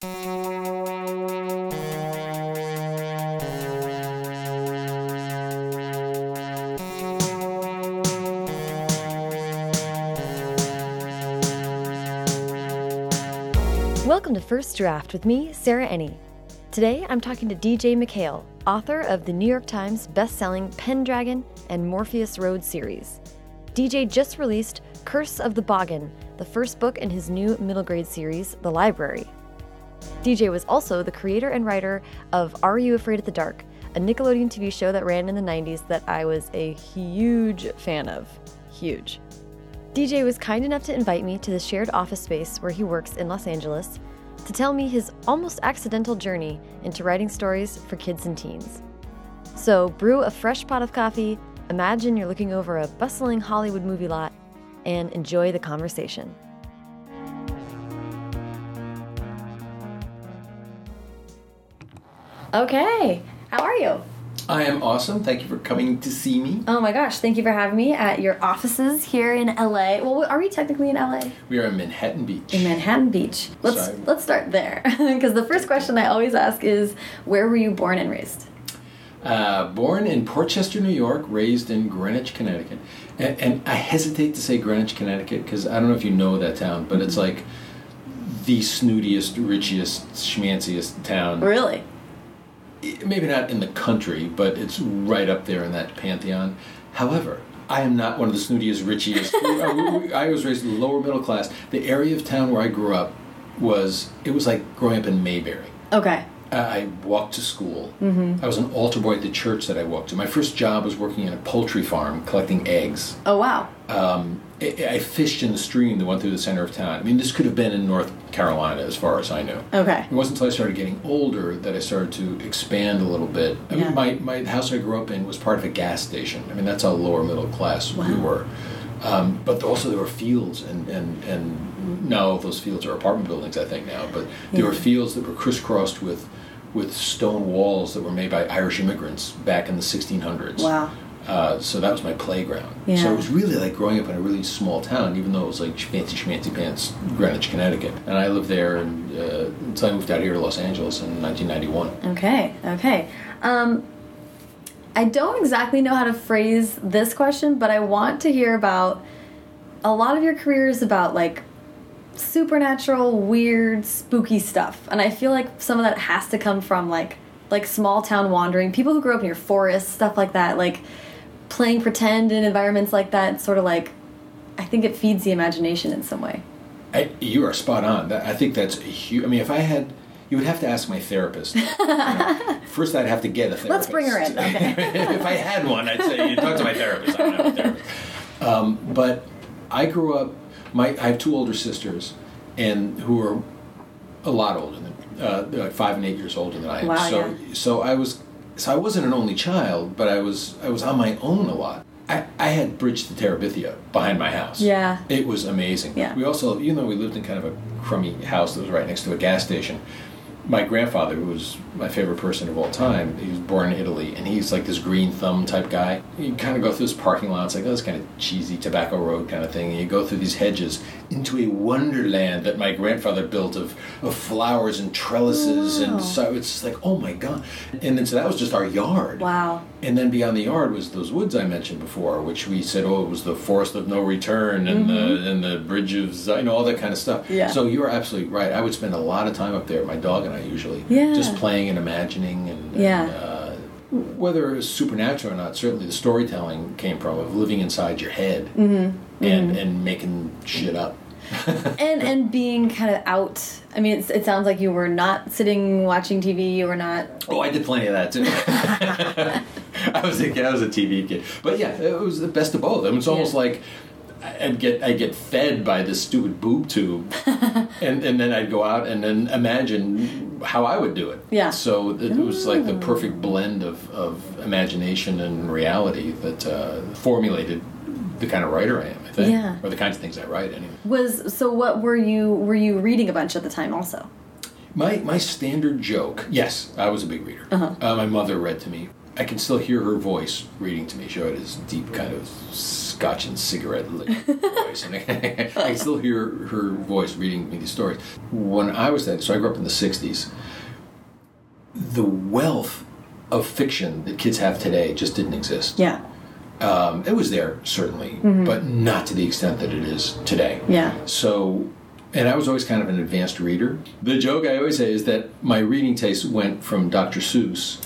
Welcome to First Draft with me, Sarah Enni. Today I'm talking to DJ MacHale, author of the New York Times best-selling Pendragon and Morpheus Road series. DJ just released Curse of the Boggin, the first book in his new middle grade series, The Library. DJ was also the creator and writer of Are You Afraid of the Dark, a Nickelodeon TV show that ran in the 90s that I was a huge fan of. Huge. DJ was kind enough to invite me to the shared office space where he works in Los Angeles to tell me his almost accidental journey into writing stories for kids and teens. So, brew a fresh pot of coffee, imagine you're looking over a bustling Hollywood movie lot, and enjoy the conversation. Okay, how are you? I am awesome. Thank you for coming to see me. Oh my gosh, thank you for having me at your offices here in LA. Well, are we technically in LA? We are in Manhattan Beach. In Manhattan Beach. Let's Sorry. let's start there because the first question I always ask is where were you born and raised? Uh, born in Portchester, New York, raised in Greenwich, Connecticut. And, and I hesitate to say Greenwich, Connecticut because I don't know if you know that town, but it's like the snootiest, richest, schmanciest town. Really? Maybe not in the country, but it's right up there in that pantheon. However, I am not one of the snootiest, richiest. I I was raised in the lower middle class. The area of town where I grew up was it was like growing up in Mayberry. Okay. I walked to school. I was an altar boy at the church that I walked to. My first job was working in a poultry farm collecting eggs. Oh wow. Um, I, I fished in the stream that went through the center of town. I mean, this could have been in North Carolina, as far as I knew. Okay. It wasn't until I started getting older that I started to expand a little bit. I Yeah. mean, my, my house I grew up in was part of a gas station. I mean, that's how lower middle class we were. Um, but also there were fields, and, and, and now those fields are apartment buildings, I think now. But there were fields that were crisscrossed with with stone walls that were made by Irish immigrants back in the 1600s. Wow. Uh, so that was my playground. Yeah. So it was really like growing up in a really small town, even though it was like fancy schmancy pants, Greenwich, Connecticut. And I lived there and, uh, until I moved out here to Los Angeles in 1991. Okay. Okay. Um, I don't exactly know how to phrase this question, but I want to hear about a lot of your career is about like supernatural, weird, spooky stuff, and I feel like some of that has to come from like like small town wandering, people who grew up near forests, stuff like that, like playing pretend in environments like that. Sort of like, I think it feeds the imagination in some way. I, you are spot on. I think that's a huge. I mean, if I had, you would have to ask my therapist. You know, First, I'd have to get a therapist. Let's bring her in, okay. if I had one, I'd say you talk to my therapist. I don't have a therapist. Um, but I grew up. My I have two older sisters, and who are a lot older than uh, like five and eight years older than I am. Wow, so yeah. so I was so I wasn't an only child, but I was I was on my own a lot. I, I had Bridge to Terabithia behind my house. Yeah. It was amazing. Yeah. We also, even though we lived in kind of a crummy house that was right next to a gas station, my grandfather, who was my favorite person of all time, he was born in Italy, and he's like this green thumb type guy. You kind of go through this parking lot, it's like, oh, this kind of cheesy tobacco road kind of thing, and you go through these hedges into a wonderland that my grandfather built of, of flowers and trellises, Wow. and so it's like, oh my god. And then so that was just our yard. Wow. And then beyond the yard was those woods I mentioned before, which we said, oh, it was the forest of no return and the and the bridge of you know all that kind of stuff. Mm-hmm. Yeah. So you're absolutely right. I would spend a lot of time up there, my dog and I usually, Yeah. just playing and imagining and, Yeah. and, uh, whether it was supernatural or not. Certainly, the storytelling came from of living inside your head Mm-hmm. and and making shit up. and and being kind of out. I mean, it's, it sounds like you were not sitting watching TV. You were not. Oh, I did plenty of that too. I was a was a TV kid, but yeah, it was the best of both. I mean, it's almost Yeah. like I'd get I get fed by this stupid boob tube, and and then I'd go out and then imagine how I would do it. Yeah. So it, it was like the perfect blend of of imagination and reality that uh, formulated the kind of writer I am. I think, Yeah. or the kinds of things I write anyway. Was so? What were you? Were you reading a bunch at the time? Also. My my standard joke. Yes, I was a big reader. Uh-huh. Uh, my mother read to me. I can still hear her voice reading to me. She had this deep kind of scotch and cigarette voice, and I, can still hear her voice reading me these stories. When I was that, so I grew up in the '60s. The wealth of fiction that kids have today just didn't exist. Yeah. Um, it was there certainly, but not to the extent that it is today. Yeah. So, and I was always kind of an advanced reader. The joke I always say is that my reading taste went from Dr. Seuss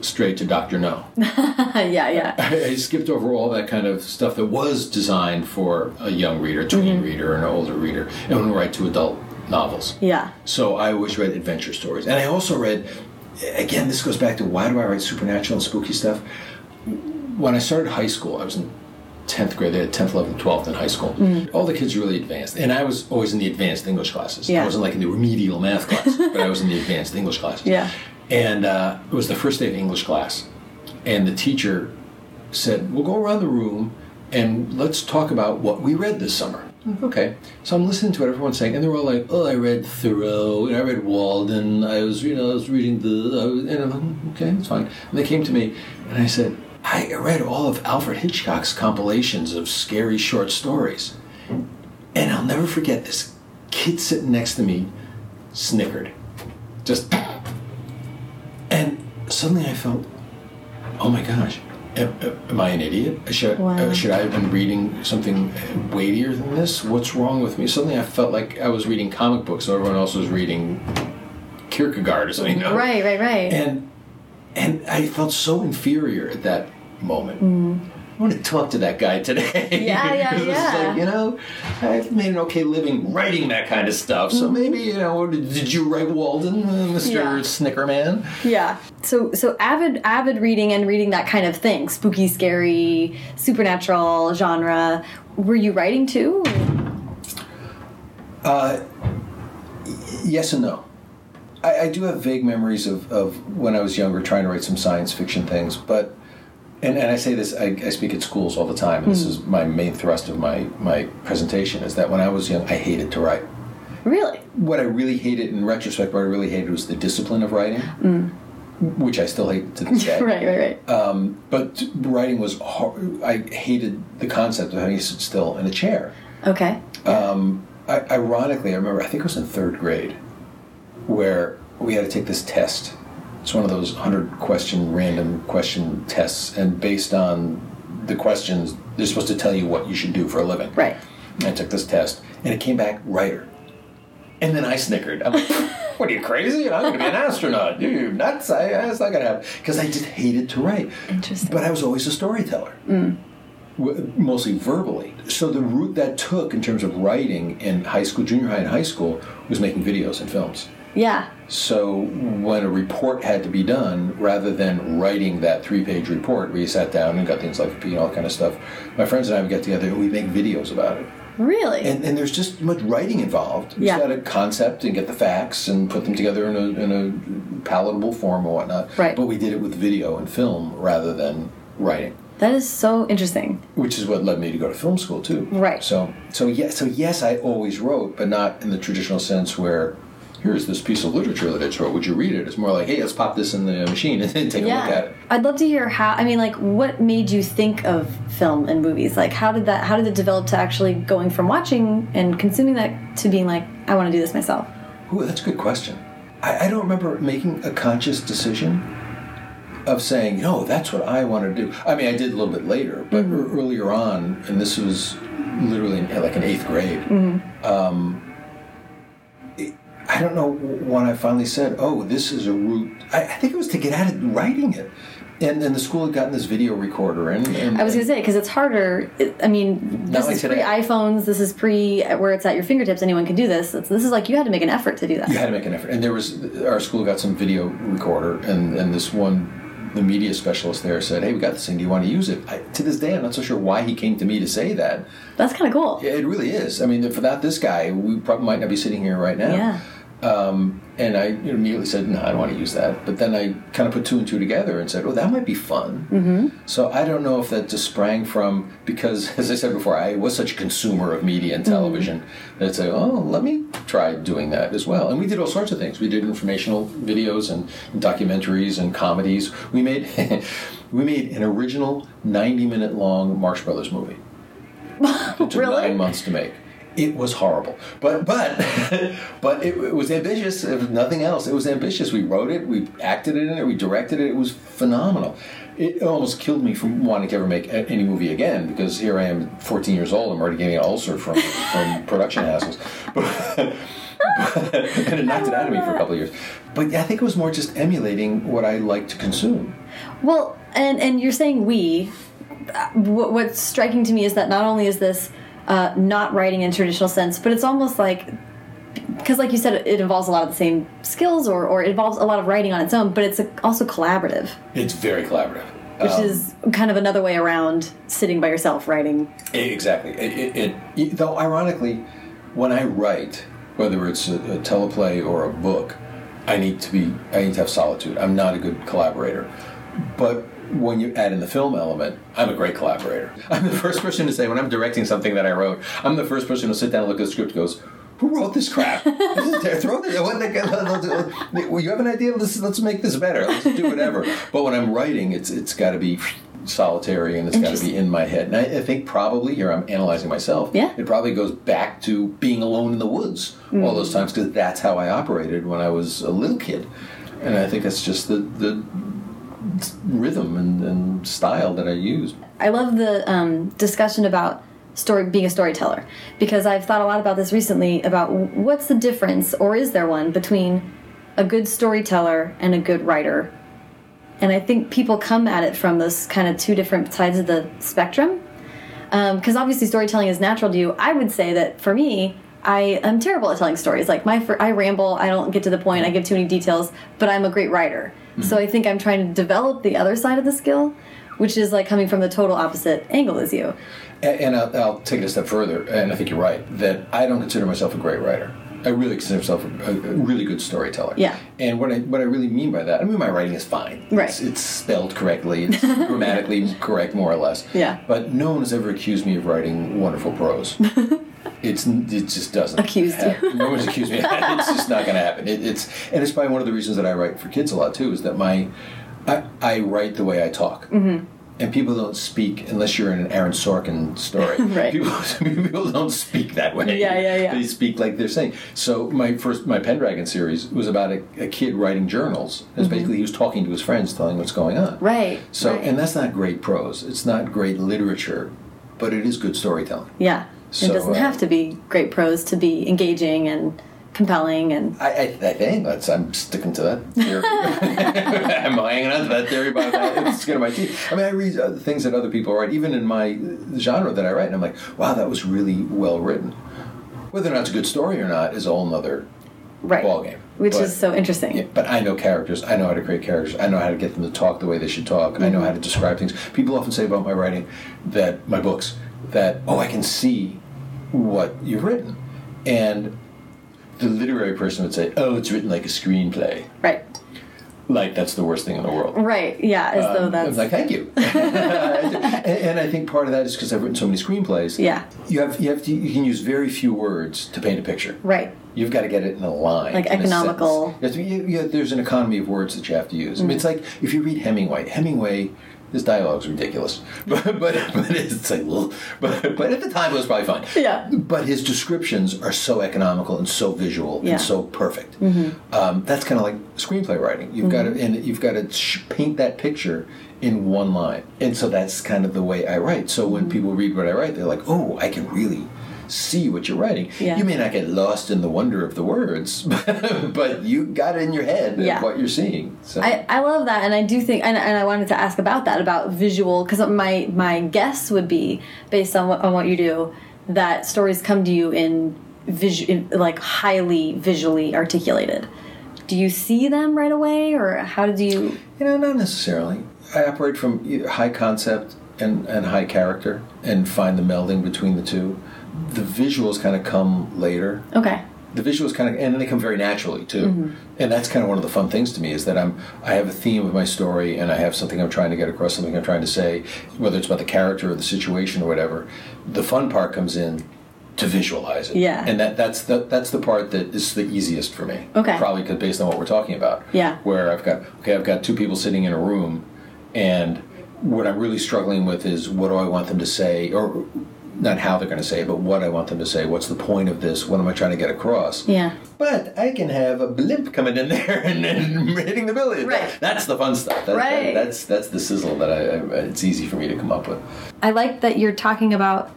straight to Dr. No. yeah, yeah. I skipped over all that kind of stuff that was designed for a young reader, a tween mm-hmm. reader, and an older reader, and went right to adult novels. Yeah. So I always read adventure stories. And I also read, again, this goes back to why do I write supernatural and spooky stuff? When I started high school, I was in 10th grade, they had 10th, 11th, 12th in high school. Mm-hmm. All the kids were really advanced. And I was always in the advanced English classes. Yeah. I wasn't like in the remedial math class, but I was in the advanced English classes. Yeah. And uh, it was the first day of English class. And the teacher said, We'll go around the room and let's talk about what we read this summer. Okay. So I'm listening to what everyone's saying, and they're all like, Oh, I read Thoreau, and I read Walden, I was, you know, I was reading the. I was, and I'm like, Okay, that's fine. And they came to me, and I said, I read all of Alfred Hitchcock's compilations of scary short stories. And I'll never forget this kid sitting next to me snickered. Just. Suddenly I felt, oh my gosh, am, am I an idiot? Should, Wow. uh, should I have been reading something weightier than this? What's wrong with me? Suddenly I felt like I was reading comic books and everyone else was reading Kierkegaard or something. you know? Right, right, right. And and I felt so inferior at that moment. I want to talk to that guy today. Yeah, yeah, yeah. like, you know, I've made an okay living writing that kind of stuff. Mm-hmm. So maybe, you know, did you write Walden, uh, Mr. Yeah. Snickerman? Yeah. So so avid avid reading and reading that kind of thing, spooky, scary, supernatural genre. Were you writing too? Yes and no. I, I do have vague memories of, of when I was younger trying to write some science fiction things, but and, and I say this, I, I speak at schools all the time, and this is my main thrust of my, my presentation is that when I was young, I hated to write. Really? What I really hated in retrospect, what I really hated was the discipline of writing, which I still hate to this day. Right, right, right. Um, but writing was hard. I hated the concept of having to sit still in a chair. okay. Um, I, ironically, I remember, I think it was in third grade, where we had to take this test. It's one of those 100 question, random question tests, and based on the questions, they're supposed to tell you what you should do for a living. Right. And I took this test, and it came back writer. And then I snickered. I'm like, what are you crazy? I'm going to be an astronaut. You nuts? I, that's not going to happen. Because I just hated to write. Interesting. But I was always a storyteller mm. w- mostly verbally. So the route that took in terms of writing in high school, junior high, and high school was making videos and films. Yeah. So when a report had to be done, rather than writing that three-page report where you sat down and got things like and all that kind of stuff, my friends and I would get together and we'd make videos about it. Really? And, and there's just much writing involved. You Yeah. just got a concept and get the facts and put them together in a, in a palatable form or whatnot. Right. But we did it with video and film rather than writing that is so interesting. which is what led me to go to film school too. Right. So so yes so yes I always wrote, but not in the traditional sense where here's this piece of literature that I wrote. Would you read it? It's more like, hey, let's pop this in the machine and then take a look at it. I'd love to hear how. I mean, like, what made you think of film and movies? Like, how did that? How did it develop to actually going from watching and consuming that to being like, I want to do this myself? Ooh, that's a good question. I, I don't remember making a conscious decision of saying, no, that's what I want to do. I mean, I did a little bit later, but Mm-hmm. ear- earlier on, and this was literally in, like in eighth grade. Mm-hmm. Um, it- I don't know when I finally said, "Oh, this is a route." I, I think it was to get at it writing it, and then the school had gotten this video recorder, and, and I was gonna say because it's harder. It, I mean, this like is pre iPhones. This is pre where it's at your fingertips. Anyone can do this. It's, this is like you had to make an effort to do that. you had to make an effort. And there was our school got some video recorder, and and this one, the media specialist there said, "Hey, we got this thing. Do you want to use it?" I, to this day, I'm not so sure why he came to me to say that. That's kind of cool. Yeah, it really is. I mean, if without this guy, we probably might not be sitting here right now. Yeah. Um, and I immediately said, no, I don't want to use that. But then I kind of put two and two together and said, oh, that might be fun. Mm-hmm. So I don't know if that just sprang from, because as I said before, I was such a consumer of media and television mm-hmm. that I'd say, oh, let me try doing that as well. And we did all sorts of things. We did informational videos and, documentaries and comedies. We made, we made an original 90 minute long Marx Brothers movie. It took Really? nine months to make. It was horrible, but but but it, it was ambitious. If nothing else, it was ambitious. We wrote it, we acted in it, we directed it. It was phenomenal. It almost killed me from wanting to ever make any movie again because here I am, 14 years old. I'm already getting an ulcer from from production hassles. But, and it knocked it out of me for a couple of years. But I think it was more just emulating what I like to consume. Well, and and you're saying we. uh, what's striking to me is that not only is this uh, not writing in traditional sense, but it's almost like because, like you said, it involves a lot of the same skills, or or it involves a lot of writing on its own, but it's also collaborative, It's very collaborative. which Um, is kind of another way around sitting by yourself writing. Exactly. It, it, it, though, ironically, when I write, whether it's a, a teleplay or a book, I need to be. I need to have solitude. I'm not a good collaborator. But when you add in the film element, I'm a great collaborator. I'm the first person to say when I'm directing something that I wrote, I'm the first person to sit down and look at the script. and Goes. Who wrote this crap? This is throw this. What the, you have an idea? Let's let's make this better. Let's do whatever. But when I'm writing, it's it's got to be solitary and it's got to be in my head. And I, I think probably here I'm analyzing myself. Yeah. It probably goes back to being alone in the woods all mm. those times because that's how I operated when I was a little kid. And I think that's just the the rhythm and, and style that I use. I love the um, discussion about story being a storyteller because I've thought a lot about this recently about what's the difference or is there one between a good storyteller and a good writer. And I think people come at it from those kind of two different sides of the spectrum. Because obviously storytelling is natural to you. I would say that for me, I am terrible at telling stories. Like my, I ramble. I don't get to the point. I give too many details. But I'm a great writer. So I think I'm trying to develop the other side of the skill, which is like coming from the total opposite angle as you. And, and I'll, I'll take it a step further, and I think you're right that I don't consider myself a great writer. I really consider myself a, a really good storyteller. Yeah. And what I what I really mean by that, I mean my writing is fine. Right. It's, it's spelled correctly. It's grammatically correct, more or less. Yeah. But no one has ever accused me of writing wonderful prose. it's it just doesn't. Accused you. happen. No one's accused me. it's just not going to happen. It, it's and it's probably one of the reasons that I write for kids a lot too. Is that my I, I write the way I talk. Mm-hmm. And people don't speak unless you're in an Aaron Sorkin story. Right. People, people don't speak that way. Yeah, yeah, yeah. They speak like they're saying. So my first, my Pendragon series was about a, a kid writing journals. It's basically he was talking to his friends, telling what's going on. Mm-hmm. Right. So, right. and that's not great prose. It's not great literature, but it is good storytelling. yeah, So, it doesn't uh, have to be great prose to be engaging and compelling and I, I, I think that's I'm sticking to that theory. I'm hanging on to that theory by the skin of my teeth. I mean, I read things that other people write, even in my genre that I write, and I'm like, wow, that was really well written. Whether or not it's a good story or not is a whole nother right, ballgame. which But- is so interesting. Yeah, but I know characters. I know how to create characters. I know how to get them to talk the way they should talk. I know how to describe things. People often say about my writing that my books that oh, I can see what you've written, and the literary person would say, oh, it's written like a screenplay. Right, Like that's the worst thing in the world. right, yeah, as though Um, that's I'm like, thank you. and, and I think part of that is because I've written so many screenplays. yeah, You have you have to, you can use very few words to paint a picture. right, You've got to get it in a line, Like economical. You you- you- there's an economy of words that you have to use. I mean, it's Mm-hmm. like if you read Hemingway. Hemingway, his dialogue's ridiculous, but but, but it's like, but but at the time it was probably fun. Yeah. But his descriptions are so economical and so visual Yeah. and so perfect. Mm-hmm. Um, that's kind of like screenplay writing. You've got to and you've got to sh- paint that picture in one line, and so that's kind of the way I write. So Mm-hmm. when people read what I write, they're like, "Oh, I can really." See what you're writing. Yeah. You may not get lost in the wonder of the words, but you got it in your head Yeah. what you're seeing. So I, I love that, and I do think, and, and I wanted to ask about that about visual, because my my guess would be based on what on what you do that stories come to you in, visu- in like highly visually articulated. Do you see them right away, or how did you? You know, not necessarily. I operate from high concept and, and high character and find the melding between the two. The visuals kind of come later. Okay, the visuals kind of and then they come very naturally too Mm-hmm. and that's kind of one of the fun things to me is that i'm i have a theme of my story and i have something i'm trying to get across something i'm trying to say whether it's about the character or the situation or whatever the fun part comes in to visualize it Yeah. and that that's the that's the part that is the easiest for me Okay. probably 'cause based on what we're talking about Yeah. where i've got okay i've got two people sitting in a room and what i'm really struggling with is what do i want them to say or not how they're going to say it, but what I want them to say. What's the point of this? What am I trying to get across? Yeah. But I can have a blimp coming in there and, and hitting the building. Right. That's the fun stuff. That, Right. that- that's that's the sizzle that I, I. It's easy for me to come up with. I like that you're talking about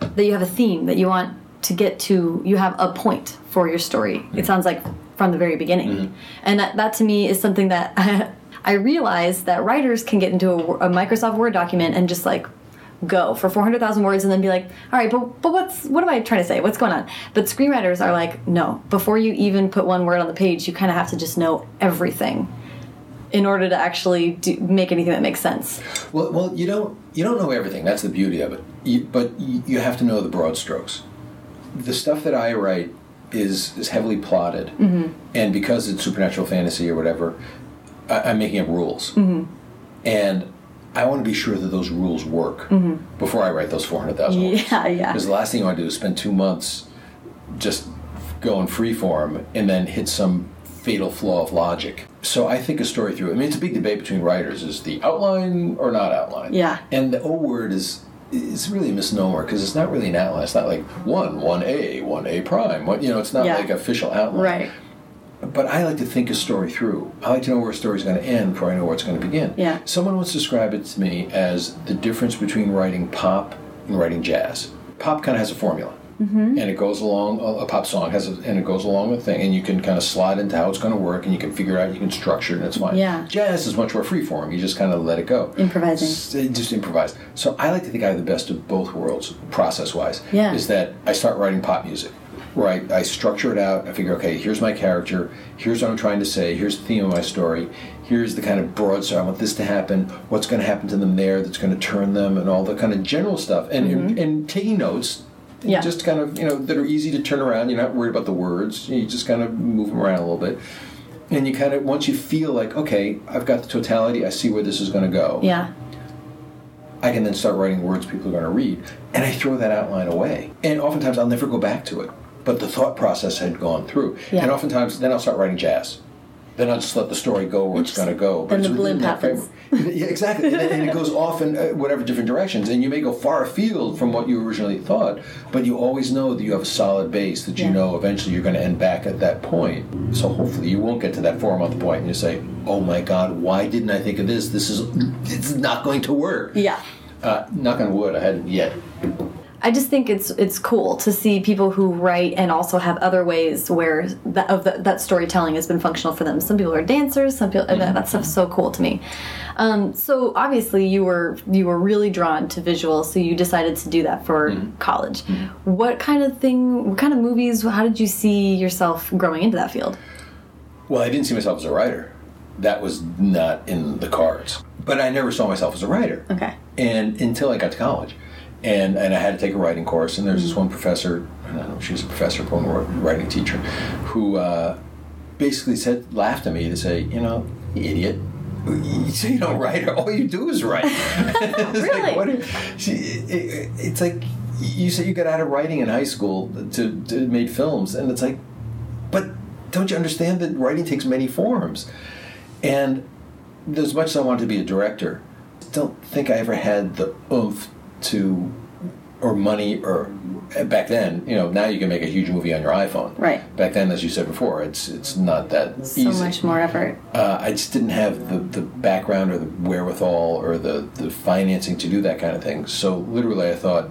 that you have a theme that you want to get to. You have a point for your story. It mm-hmm. sounds like from the very beginning, mm-hmm. and that, that to me is something that I realize that writers can get into a, a Microsoft Word document and just like go for 400,000 words and then be like, all right, but, but what's, what am I trying to say? What's going on? But screenwriters are like, no, before you even put one word on the page, you kind of have to just know everything in order to actually do, make anything that makes sense. Well, well, you don't you don't know everything. That's the beauty of it. You, but you, you have to know the broad strokes. The stuff that I write is is heavily plotted, mm-hmm. and because it's supernatural fantasy or whatever, I, I'm making up rules, mm-hmm. and I want to be sure that those rules work mm-hmm. before I write those four hundred thousand words. Yeah, yeah. Because the last thing I want to do is spend two months just going freeform and then hit some fatal flaw of logic. So I think a story through. I mean, it's a big debate between writers: is the outline or not outline? Yeah. And the O word is is really a misnomer because it's not really an outline. It's not like one, one A, one A prime. What you know, it's not Yeah. like official outline. Right. But I like to think a story through. I like to know where a story's going to end before I know where it's going to begin. Yeah. Someone once described it to me as the difference between writing pop and writing jazz. Pop kind of has a formula, mm-hmm. and it goes along. A, pop song has, a, and it goes along with thing, and you can kind of slide into how it's going to work, and you can figure out, you can structure it, and it's fine. Yeah. Jazz is much more free form. You just kind of let it go. Improvising. Just improvise. So I like to think I have the best of both worlds, process wise. Yeah. Is that I start writing pop music. Right, I structure it out. I figure, okay, here's my character. Here's what I'm trying to say. Here's the theme of my story. Here's the kind of broad story. I want this to happen. What's going to happen to them there? That's going to turn them, and all the kind of general stuff. And and, and taking notes, Mm-hmm. Yeah. just kind of you know that are easy to turn around. You're not worried about the words. You just kind of move them around a little bit. And you kind of once you feel like, okay, I've got the totality. I see where this is going to go. Yeah. I can then start writing words people are going to read, and I throw that outline away. And oftentimes I'll never go back to it, but the thought process had gone through. Yeah. And oftentimes then I'll start writing jazz. Then I'll just let the story go where it's just- going to go. then the blimp happens. yeah, exactly, and, and it goes off in uh, whatever different directions, and you may go far afield from what you originally thought, but you always know that you have a solid base that you Yeah. know eventually you're going to end back at that point. So hopefully you won't get to that four month point and you say, "Oh my God, why didn't I think of this? This is it's not going to work." Yeah. Uh, knock on wood, I hadn't yet. I just think it's it's cool to see people who write and also have other ways where that of the, that storytelling has been functional for them. Some people are dancers. Some people that, that stuff's so cool to me. Um, so obviously you were you were really drawn to visuals, so you decided to do that for college. What kind of thing? What kind of movies? How did you see yourself growing into that field? Well, I didn't see myself as a writer. That was not in the cards. But I never saw myself as a writer. Okay. And until I got to college. And, and I had to take a writing course, and there's this one professor, I don't know, she was a professor, a writing teacher, who uh, basically said, laughed at me to say, you know, you idiot, you say you don't write, all you do is write. It's Really? Like, what are- she, it, it's like you say you got out of writing in high school to, to made films, and it's like, but don't you understand that writing takes many forms? And as much as I wanted to be a director, I don't think I ever had the oomph to, or money, or back then, you know, now you can make a huge movie on your iPhone. Right. Back then, as you said before, it's it's not that So easy. much more effort. Uh, I just didn't have the, the background or the wherewithal or the, the financing to do that kind of thing. So literally, I thought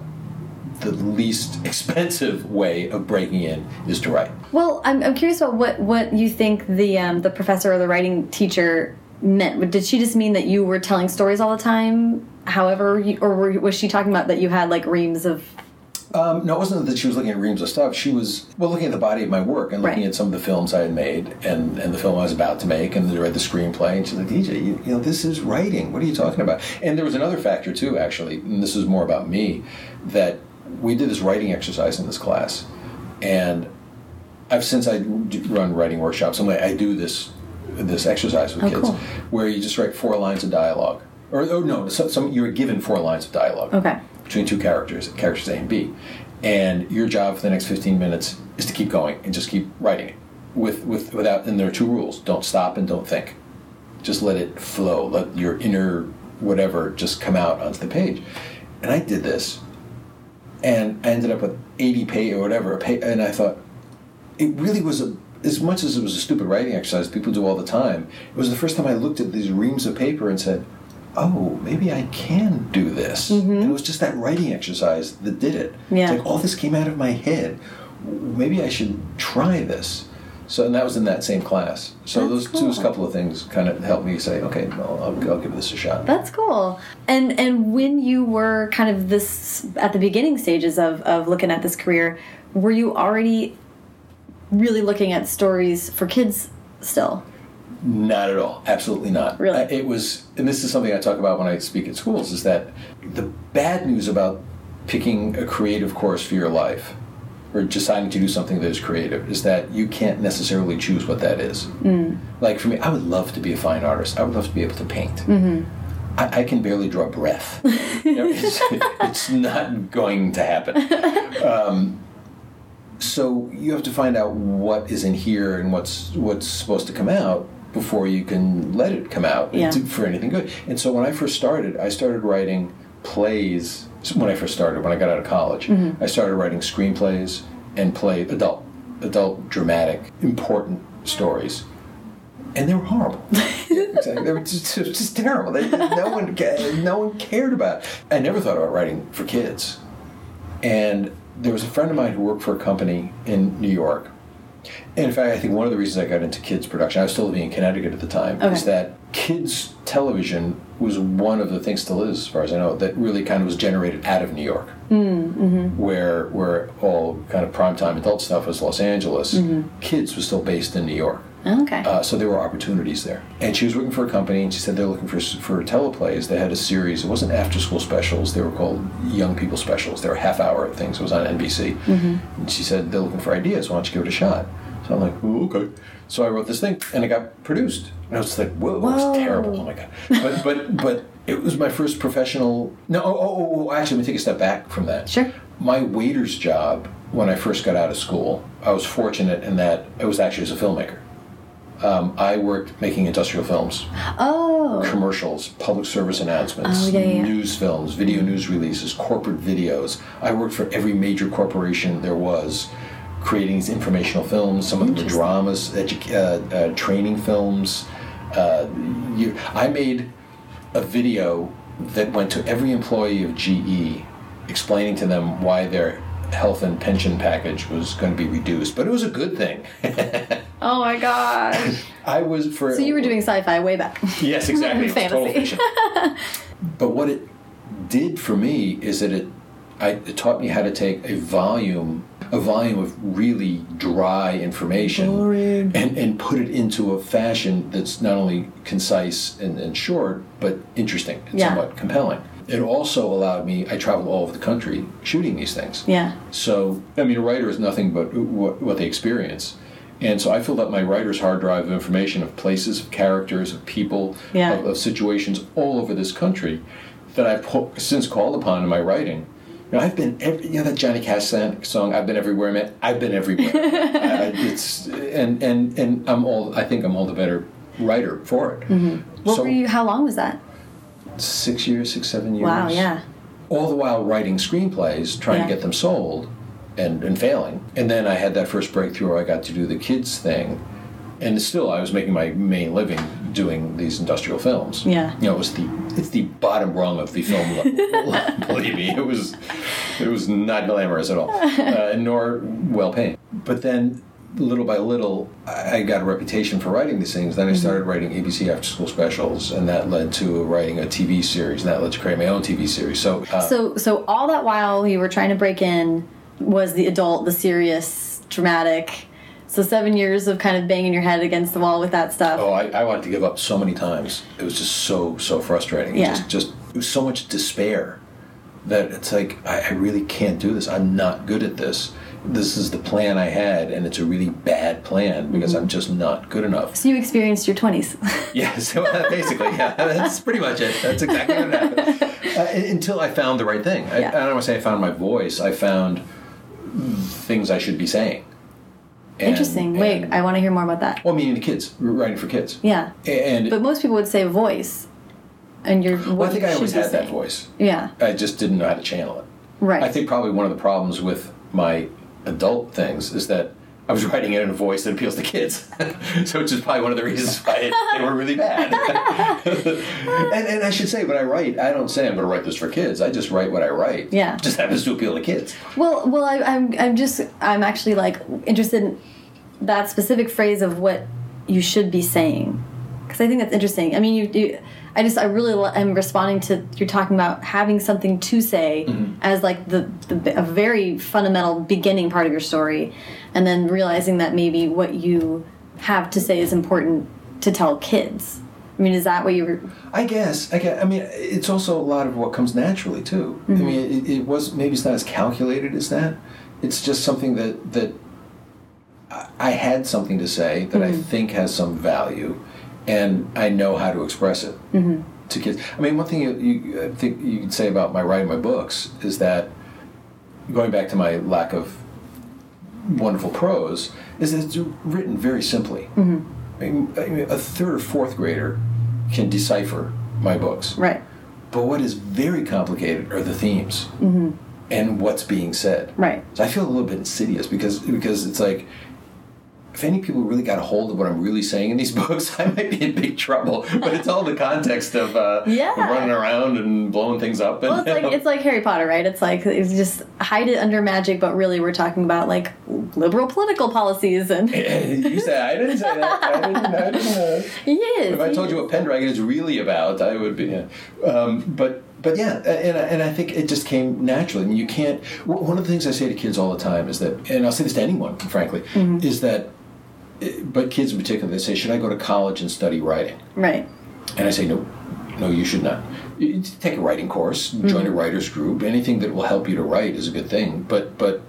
the least expensive way of breaking in is to write. Well, I'm, I'm curious about what, what you think the um, the professor or the writing teacher meant. Did she just mean that you were telling stories all the time? However, you, or were, was she talking about that you had like reams of? Um, no, it wasn't that she was looking at reams of stuff. She was well looking at the body of my work and looking Right. at some of the films I had made and, and the film I was about to make and read the screenplay. And she's like, DJ, you, you know, this is writing. What are you talking about? And there was another factor too, actually, and this is more about me, that we did this writing exercise in this class, and I've since I run writing workshops. I'm like, I do this this exercise with Oh, kids cool. where you just write four lines of dialogue, or, or no, so, some you're given four lines of dialogue Okay. between two characters, characters A and B, and your job for the next 15 minutes is to keep going and just keep writing it with with without. And there are two rules: don't stop and don't think. Just let it flow. Let your inner whatever just come out onto the page. And I did this, and I ended up with 80 page or whatever. a pa- And I thought it really was a. As much as it was a stupid writing exercise people do all the time, it was the first time I looked at these reams of paper and said, oh, maybe I can do this. And it was just that writing exercise that did it. Yeah. It's like, all this came out of my head. Maybe I should try this. So, and that was in that same class. So That's those, cool. couple of things kind of helped me say, okay, well, I'll, I'll give this a shot. That's cool. And and when you were kind of this at the beginning stages of of looking at this career, were you already really looking at stories for kids still? Not at all. Absolutely not. Really? Uh, It was, and this is something I talk about when I speak at schools, is that the bad news about picking a creative course for your life or deciding to do something that is creative is that you can't necessarily choose what that is. Like for me, I would love to be a fine artist. I would love to be able to paint. I, I can barely draw breath. You know, it's, it's not going to happen. so you have to find out what is in here and what's what's supposed to come out before you can let it come out Yeah. for anything good. And so when I first started, I started writing plays. When I first started, when I got out of college, mm-hmm. I started writing screenplays and play adult, adult, dramatic, important stories, and they were horrible. Exactly. They were just, just terrible. They, no one, no one cared about. It. I never thought about writing for kids. And there was a friend of mine who worked for a company in New York. And in fact, I think one of the reasons I got into kids production, I was still living in Connecticut at the time, Okay. is that kids television was one of the things still is, as far as I know, that really kind of was generated out of New York, mm-hmm. where where all kind of primetime adult stuff was Los Angeles. Kids was still based in New York. Okay. Uh, so there were opportunities there. And she was working for a company, and she said they're looking for for teleplays. They had a series. It wasn't after school specials. They were called young people specials. They were half hour things. It was on NBC. And she said they're looking for ideas. Why don't you give it a shot? So I'm like, oh, okay. So I wrote this thing, and it got produced. And I was like, whoa, it was terrible. Oh my god. But but but it was my first professional. No, oh, oh, oh, oh actually, let me take a step back from that. Sure. My waiter's job when I first got out of school, I was fortunate in that I was actually as a filmmaker. Um, I worked making industrial films, oh. commercials, public service announcements, Oh, yeah, yeah, news films, video news releases, corporate videos. I worked for every major corporation there was, creating these informational films. Some of them were dramas, edu- uh, uh, training films. Uh, you, I made a video that went to every employee of GE, explaining to them why their health and pension package was going to be reduced. But it was a good thing. Oh my gosh. I was for So you were doing sci-fi way back. Yes, exactly. It was total Fantasy. but what it did for me is that it, I, it taught me how to take a volume, a volume of really dry information, Boring. and and put it into a fashion that's not only concise and, and short, but interesting and Yeah. somewhat compelling. It also allowed me. I traveled all over the country shooting these things. Yeah. So, I mean, a writer is nothing but what, what they experience. And so I filled up my writer's hard drive of information of places, of characters, of people, Yeah. of, of situations all over this country that I've since called upon in my writing. You know, I've been, every, you know, that Johnny Cash song, I've been everywhere, man. I've been everywhere. I, it's, and, and, and I'm all, I think I'm all the better writer for it. Mm-hmm. What so, were you? How long was that? six years, six, seven years Wow. Yeah. all the while writing screenplays, trying Yeah. to get them sold, and, and failing. And then I had that first breakthrough where I got to do the kids thing, and still I was making my main living doing these industrial films. Yeah. you know, it was the it's the bottom rung of the film. level. Believe me, it was it was not glamorous at all, uh, nor well paid. But then. Little by little, I got a reputation for writing these things. Then I started writing ABC after school specials, and that led to writing a TV series, and that led to creating my own TV series. So, uh, So so all that while you were trying to break in was the adult, the serious, dramatic. So seven years of kind of banging your head against the wall with that stuff. Oh, I, I wanted to give up so many times. It was just so so frustrating. Yeah. Just just it was so much despair that it's like I, I really can't do this. I'm not good at this. this is the plan I had, and it's a really bad plan because Mm-hmm. I'm just not good enough. So you experienced your 20s. Yeah, so uh, basically, yeah, that's pretty much it. That's exactly what happened. Uh, until I found the right thing. I, Yeah. I don't want to say I found my voice. I found things I should be saying. And- Interesting. Wait, and- I want to hear more about that. well, meaning the kids, writing for kids. Yeah. And But most people would say voice. And you're. well, I think I always had that voice. Yeah. I just didn't know how to channel it. Right. I think probably one of the problems with my adult things is that I was writing it in a voice that appeals to kids, so which is probably one of the reasons why it, they were really bad. and, and I should say, when I write, I don't say I'm going to write this for kids. I just write what I write. Yeah. It just happens to appeal to kids. Well, well, I, I'm, I'm just, I'm actually like interested in that specific phrase of what you should be saying, because I think that's interesting. I mean, you, you I just, I really am responding to you're talking about having something to say mm-hmm. as like the, the a very fundamental beginning part of your story, and then realizing that maybe what you have to say is important to tell kids. I mean, is that what you were? I guess. I guess. I mean, it's also a lot of what comes naturally too. I mm-hmm. mean, it, it was maybe it's not as calculated as that. It's just something that that I- I had something to say that I mm-hmm. think has some value, and I know how to express it mm-hmm. to kids. I mean, one thing you, you I think you could say about my writing my books is that going back to my lack of wonderful prose is that it's written very simply. Mm-hmm. I mean, I mean, a third or fourth grader can decipher my books. Right. But what is very complicated are the themes mm-hmm. and what's being said. Right. So I feel a little bit insidious because because it's like if any people really got a hold of what I'm really saying in these books, I might be in big trouble. But it's all the context of uh, Yeah. running around and blowing things up. And, Well, it's like it's like Harry Potter, right? It's like it's just hide it under magic, but really we're talking about like liberal political policies and you said I didn't say that. I didn't, I didn't, uh, yes. If I told you what Pendragon is really about, I would be. Yeah. Um, but but yeah, and I- and I think it just came naturally. I mean, you can't. One of the things I say to kids all the time is that, and I'll say this to anyone, frankly, is that. But kids in particular, they say, "Should I go to college and study writing?" right. And I say, "No, no, you should not. You- take a writing course, mm-hmm. join a writers group. Anything that will help you to write is a good thing. But but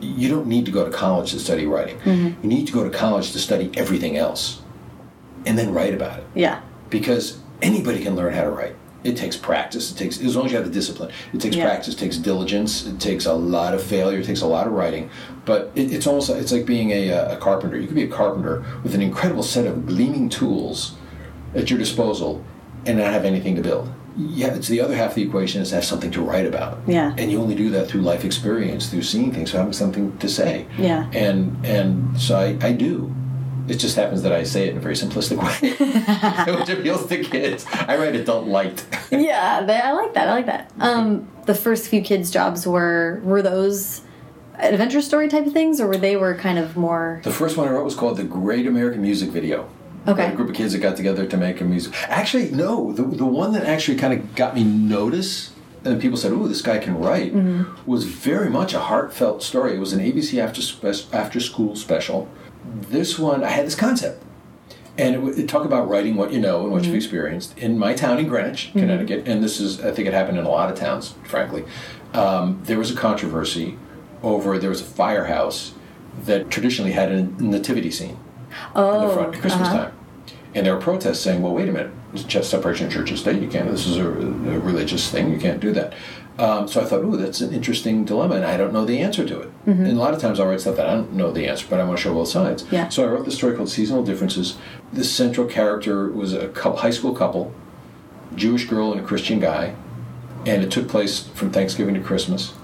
you don't need to go to college to study writing. Mm-hmm. You need to go to college to study everything else, and then write about it." Yeah. because anybody can learn how to write. It takes practice. It takes as long as you have the discipline. It takes Yeah. practice. It takes diligence. It takes a lot of failure. It takes a lot of writing. But it, it's almost it's like being a, a carpenter. You could be a carpenter with an incredible set of gleaming tools at your disposal and not have anything to build. Yeah, it's the other half of the equation is to have something to write about. Yeah. and you only do that through life experience, through seeing things, so having something to say. Yeah. and and so I, I do. It just happens that I say it in a very simplistic way, which appeals to kids. I write adult light. Yeah, they, I like that. I like that. Um, the first few kids' jobs were were those adventure story type of things, or were they were kind of more The first one I wrote was called The Great American Music Video. Okay. A group of kids that got together to make a music. Actually, no. The, the one that actually kind of got me notice, and people said, "Ooh, this guy can write," was very much a heartfelt story. It was an ABC after spe- after school special. This one, I had this concept, and it, it talked about writing what you know and what you've mm-hmm. experienced in my town in Greenwich, mm-hmm. Connecticut. And this is, I think, it happened in a lot of towns. Frankly, um, there was a controversy over there was a firehouse that traditionally had a nativity scene in the front at oh, Christmas uh-huh. time. And there were protests saying, well, wait a minute, it's just separation of church and state. You can't, this is a, a religious thing. You can't do that. Um, so I thought, ooh, that's an interesting dilemma, and I don't know the answer to it. And a lot of times I'll write stuff that I don't know the answer, but I want to show both sides. Yeah. So I wrote this story called Seasonal Differences. The central character was a couple, high school couple, Jewish girl and a Christian guy, and it took place from Thanksgiving to Christmas.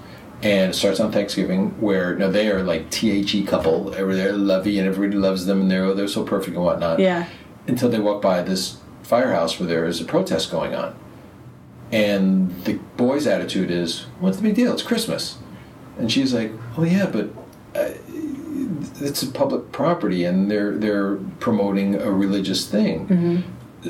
And it starts on Thanksgiving, where now they are like THE couple, they're they're lovey and everybody loves them, and they're oh, they're so perfect and whatnot. Yeah. Until they walk by this firehouse where there is a protest going on, and the boy's attitude is, "What's the big deal? It's Christmas," and she's like, "Oh yeah, but." Uh, it's a public property, and they're they're promoting a religious thing,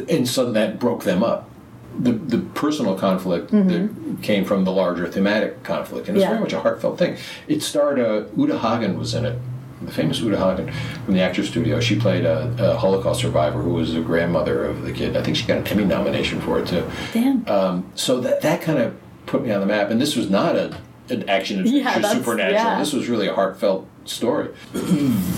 and so that broke them up the the personal conflict that came from the larger thematic conflict, and it's Yeah. very much a heartfelt thing. It starred uh, Uta Hagen was in it, the famous Uta Hagen from the Actors Studio. She played a, a Holocaust survivor who was the grandmother of the kid. I think she got an Emmy nomination for it too. damn? Um, so that that kind of put me on the map, and this was not a an action adventure Yeah, supernatural. yeah. This was really a heartfelt story.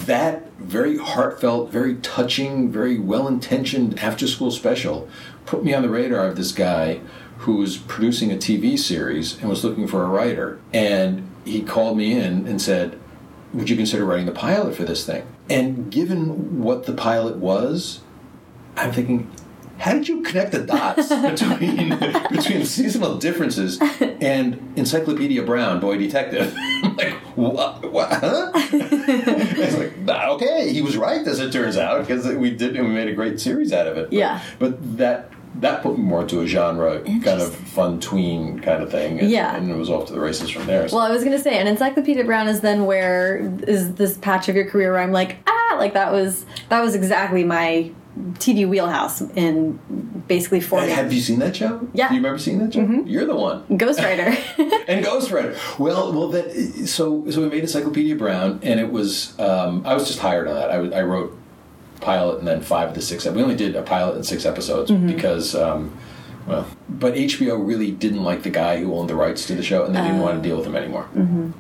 that very heartfelt, very touching, very well intentioned after school special put me on the radar of this guy who was producing a TV series and was looking for a writer. And he called me in and said, Would you consider writing the pilot for this thing? And given what the pilot was, I'm thinking, how did you connect the dots between between seasonal differences and Encyclopedia Brown, Boy Detective? I'm like, what? what huh? it's like, nah, okay, he was right, as it turns out, because we did, and we made a great series out of it. But, Yeah. But that that put me more into a genre kind of fun tween kind of thing. And, Yeah. And it was off to the races from there. So- Well, I was gonna say, and Encyclopedia Brown is then where is this patch of your career where I'm like, ah, like that was that was exactly my TV wheelhouse in basically forming have you seen that show? Yeah. Do you remember seeing that show? You're the one. Ghostwriter. and Ghostwriter. Well, well, that so so we made Encyclopedia Brown, and it was um, I was just hired on that. I, I wrote pilot and then five of the six. We only did a pilot and six episodes because. Um, well, but HBO really didn't like the guy who owned the rights to the show, and they didn't want to deal with him anymore.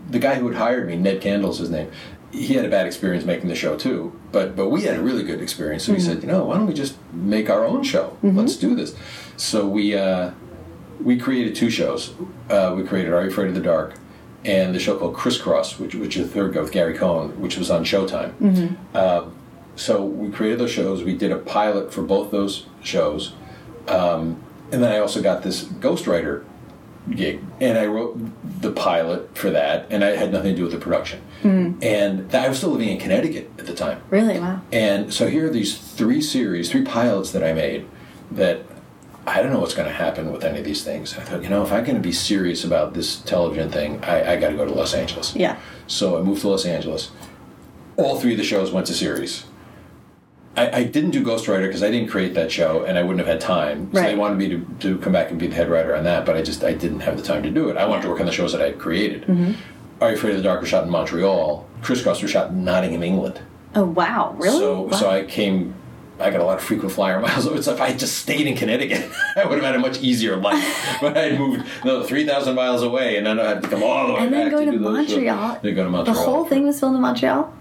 The guy who had hired me, Ned Kandel's his name. He had a bad experience making the show too, but but we had a really good experience. So he said, you know, why don't we just make our own show? Let's do this. So we uh, we created two shows. Uh, we created Are You Afraid of the Dark and the show called Chris Cross, which which is the third go with Gary Cohen, which was on Showtime. Uh, so we created those shows. We did a pilot for both those shows, um, and then I also got this ghostwriter gig, and I wrote the pilot for that, and I had nothing to do with the production. And that, I was still living in Connecticut at the time. really? Wow. And so here are these three series, three pilots that I made that I don't know what's going to happen with any of these things. I thought, you know, if I'm going to be serious about this television thing, I, I got to go to Los Angeles. Yeah. So I moved to Los Angeles. All three of the shows went to series. I, I didn't do Ghostwriter because I didn't create that show and I wouldn't have had time. So they wanted me to, to come back and be the head writer on that, but I just I didn't have the time to do it. I wanted to work on the shows that I had created. Mm-hmm. Are You Afraid of the Dark was shot in Montreal. Chris Cross was shot in Nottingham, England. Oh wow. Really? So Wow. so I came. I got a lot of frequent flyer miles. It's if I had just stayed in Connecticut, I would have had a much easier life. but I had moved no, three thousand miles away, and then I had to come all the way and then back going to to do those shows. Montreal. Then go to Montreal. The whole thing was filmed in Montreal.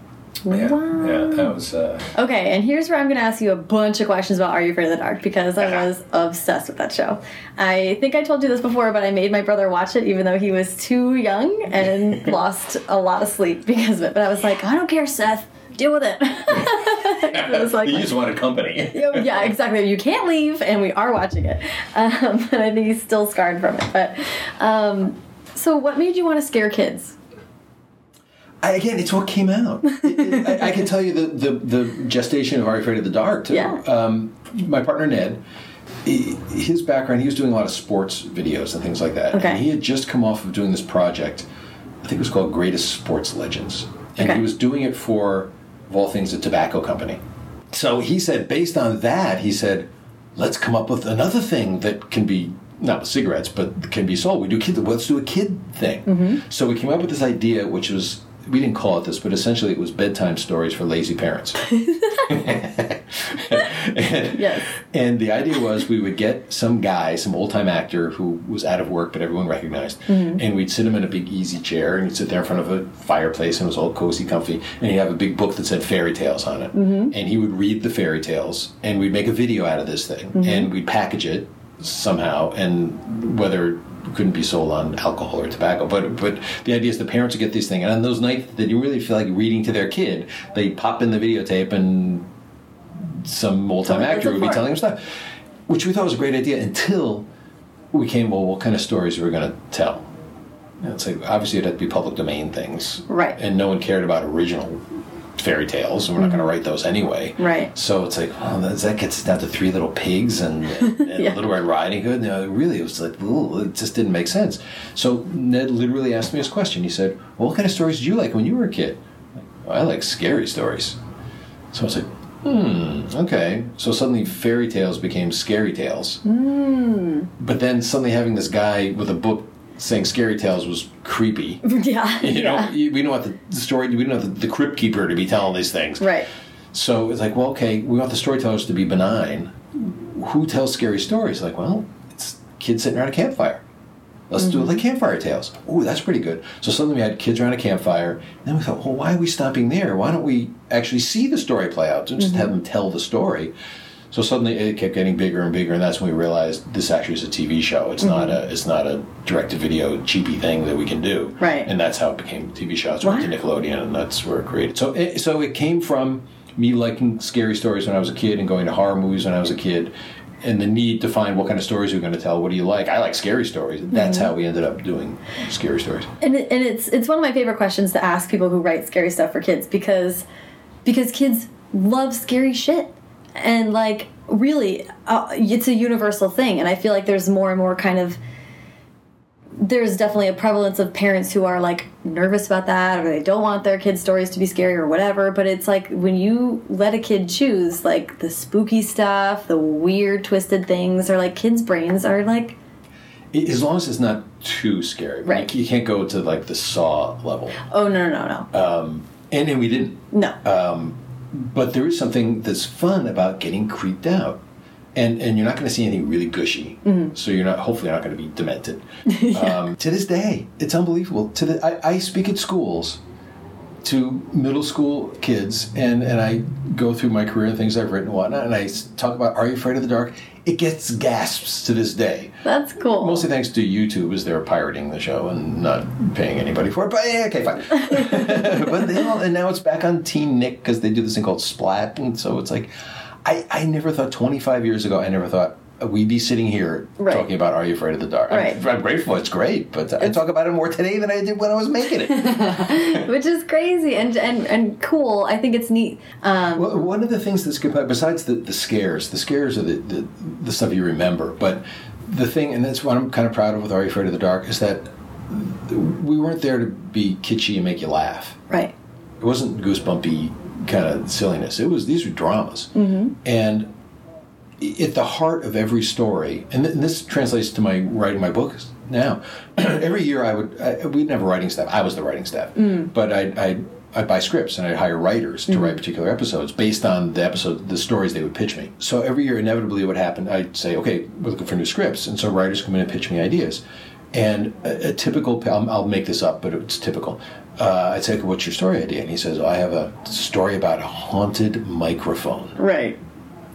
Yeah, Wow. yeah, that was. Uh, Okay, and here's where I'm going to ask you a bunch of questions about Are You Afraid of the Dark because I was obsessed with that show. I think I told you this before, but I made my brother watch it even though he was too young and lost a lot of sleep because of it. But I was like, I don't care, Seth. Deal with it. it was like, you just wanted company. yeah, yeah, exactly. You can't leave, and we are watching it. Um, and I think he's still scarred from it. But um, so, what made you want to scare kids? I, again, it's what came out. It- it- I, I can tell you the, the, the gestation of Are You Afraid of the Dark, too. Yeah. Um, my partner, Ned, he- his background, he was doing a lot of sports videos and things like that. Okay. And he had just come off of doing this project, I think it was called Greatest Sports Legends. And Okay. he was doing it for, of all things, a tobacco company. So he said, based on that, he said, let's come up with another thing that can be not with cigarettes, but can be sold. We do kid. Let's do a kid thing. So we came up with this idea, which was we didn't call it this, but essentially it was bedtime stories for lazy parents. and, Yes. and the idea was we would get some guy, some old time actor who was out of work but everyone recognized, mm-hmm. and we'd sit him in a big easy chair and he'd sit there in front of a fireplace and it was all cozy, comfy, and he'd have a big book that said fairy tales on it. Mm-hmm. And he would read the fairy tales and we'd make a video out of this thing mm-hmm. and we'd package it somehow and whether couldn't be sold on alcohol or tobacco but but the idea is the parents would get these things and on those nights that you really feel like reading to their kid they pop in the videotape and some old time actor would be telling them stuff, which we thought was a great idea until we came, well, what kind of stories are we going to tell? And it's like, obviously, it had to be public domain things. Right. And no one cared about original fairy tales, and we're not going to write those anyway. Right. So it's like, oh, that, that gets down to Three Little Pigs and, and, Yeah. Little Red Riding Hood. You know, really, it was like, ooh, it just didn't make sense. So Ned literally asked me this question. He said, well, what kind of stories did you like when you were a kid? "Well, I like scary stories. So I was like, hmm, okay. So suddenly fairy tales became scary tales. Hmm. But then suddenly having this guy with a book saying scary tales was creepy. yeah. You know, yeah. we don't want the, the story, we don't want the, the crypt keeper to be telling these things. Right. So it's like, well, okay, we want the storytellers to be benign. Who tells scary stories? Like, well, it's kids sitting around a campfire. Let's do it like campfire tales. Ooh, that's pretty good. So suddenly we had kids around a campfire. And then we thought, well, why are we stopping there? Why don't we actually see the story play out and just mm-hmm. have them tell the story? So suddenly it kept getting bigger and bigger, and that's when we realized this actually is a TV show. It's not mm-hmm. a it's not a direct to video cheapy thing that we can do. Right. And that's how it became a TV show. It's Wow. went to Nickelodeon, and that's where it created. So it, so it came from me liking scary stories when I was a kid and going to horror movies when I was a kid. And the need to find what kind of stories we're going to tell. What do you like? I like scary stories. That's mm-hmm. how we ended up doing scary stories. and, it, and it's it's one of my favorite questions to ask people who write scary stuff for kids because because kids love scary shit and like really uh, it's a universal thing and i feel like there's more and more kind of there's definitely a prevalence of parents who are like nervous about that or they don't want their kids stories to be scary or whatever but it's like when you let a kid choose like the spooky stuff the weird twisted things or like kids brains are like As long as it's not too scary. Right. You can't go to like the Saw level. oh no no no no And, and we didn't. no But there is something that's fun about getting creeped out. And, and you're not going to see anything really gushy, so you're not. Hopefully, you're not going to be demented. um, to this day, it's unbelievable. To the, I, I speak at schools to middle school kids, and, and I go through my career and things I've written and whatnot, and I talk about Are You Afraid of the Dark? It gets gasps to this day. that's cool Mostly thanks to YouTube, as they're pirating the show and not paying anybody for it. But yeah, okay, fine. but they all, and now it's back on Teen Nick because they do this thing called Splat, and so it's like, I, I never thought 25 years ago, I never thought we'd be sitting here Right. talking about Are You Afraid of the Dark? I'm- I'm, grateful, it's great, but I talk about it more today than I did when I was making it. which is crazy and and and cool. I think it's neat. Um, Well, one of the things that's good, besides the, the scares, the scares are the, the, the stuff you remember. But the thing, and that's what I'm kind of proud of with Are You Afraid of the Dark, is that we weren't there to be kitschy and make you laugh. right. It wasn't goosebumpy kind of silliness. It was these were dramas, Mm-hmm. and at the heart of every story, and, th- and this translates to my writing my books now. every year, I would I, we'd never writing staff. I was the writing staff, Mm. but I I I'd buy scripts and I'd hire writers to Mm-hmm. write particular episodes based on the episode, the stories they would pitch me. So every year, inevitably, what happened? I'd say, okay, we're looking for new scripts, and so writers come in and pitch me ideas. And a, a typical, I'll, I'll make this up, but it's typical. Uh, I'd say, okay, what's your story idea? And he says, oh, I have a story about a haunted microphone. Right.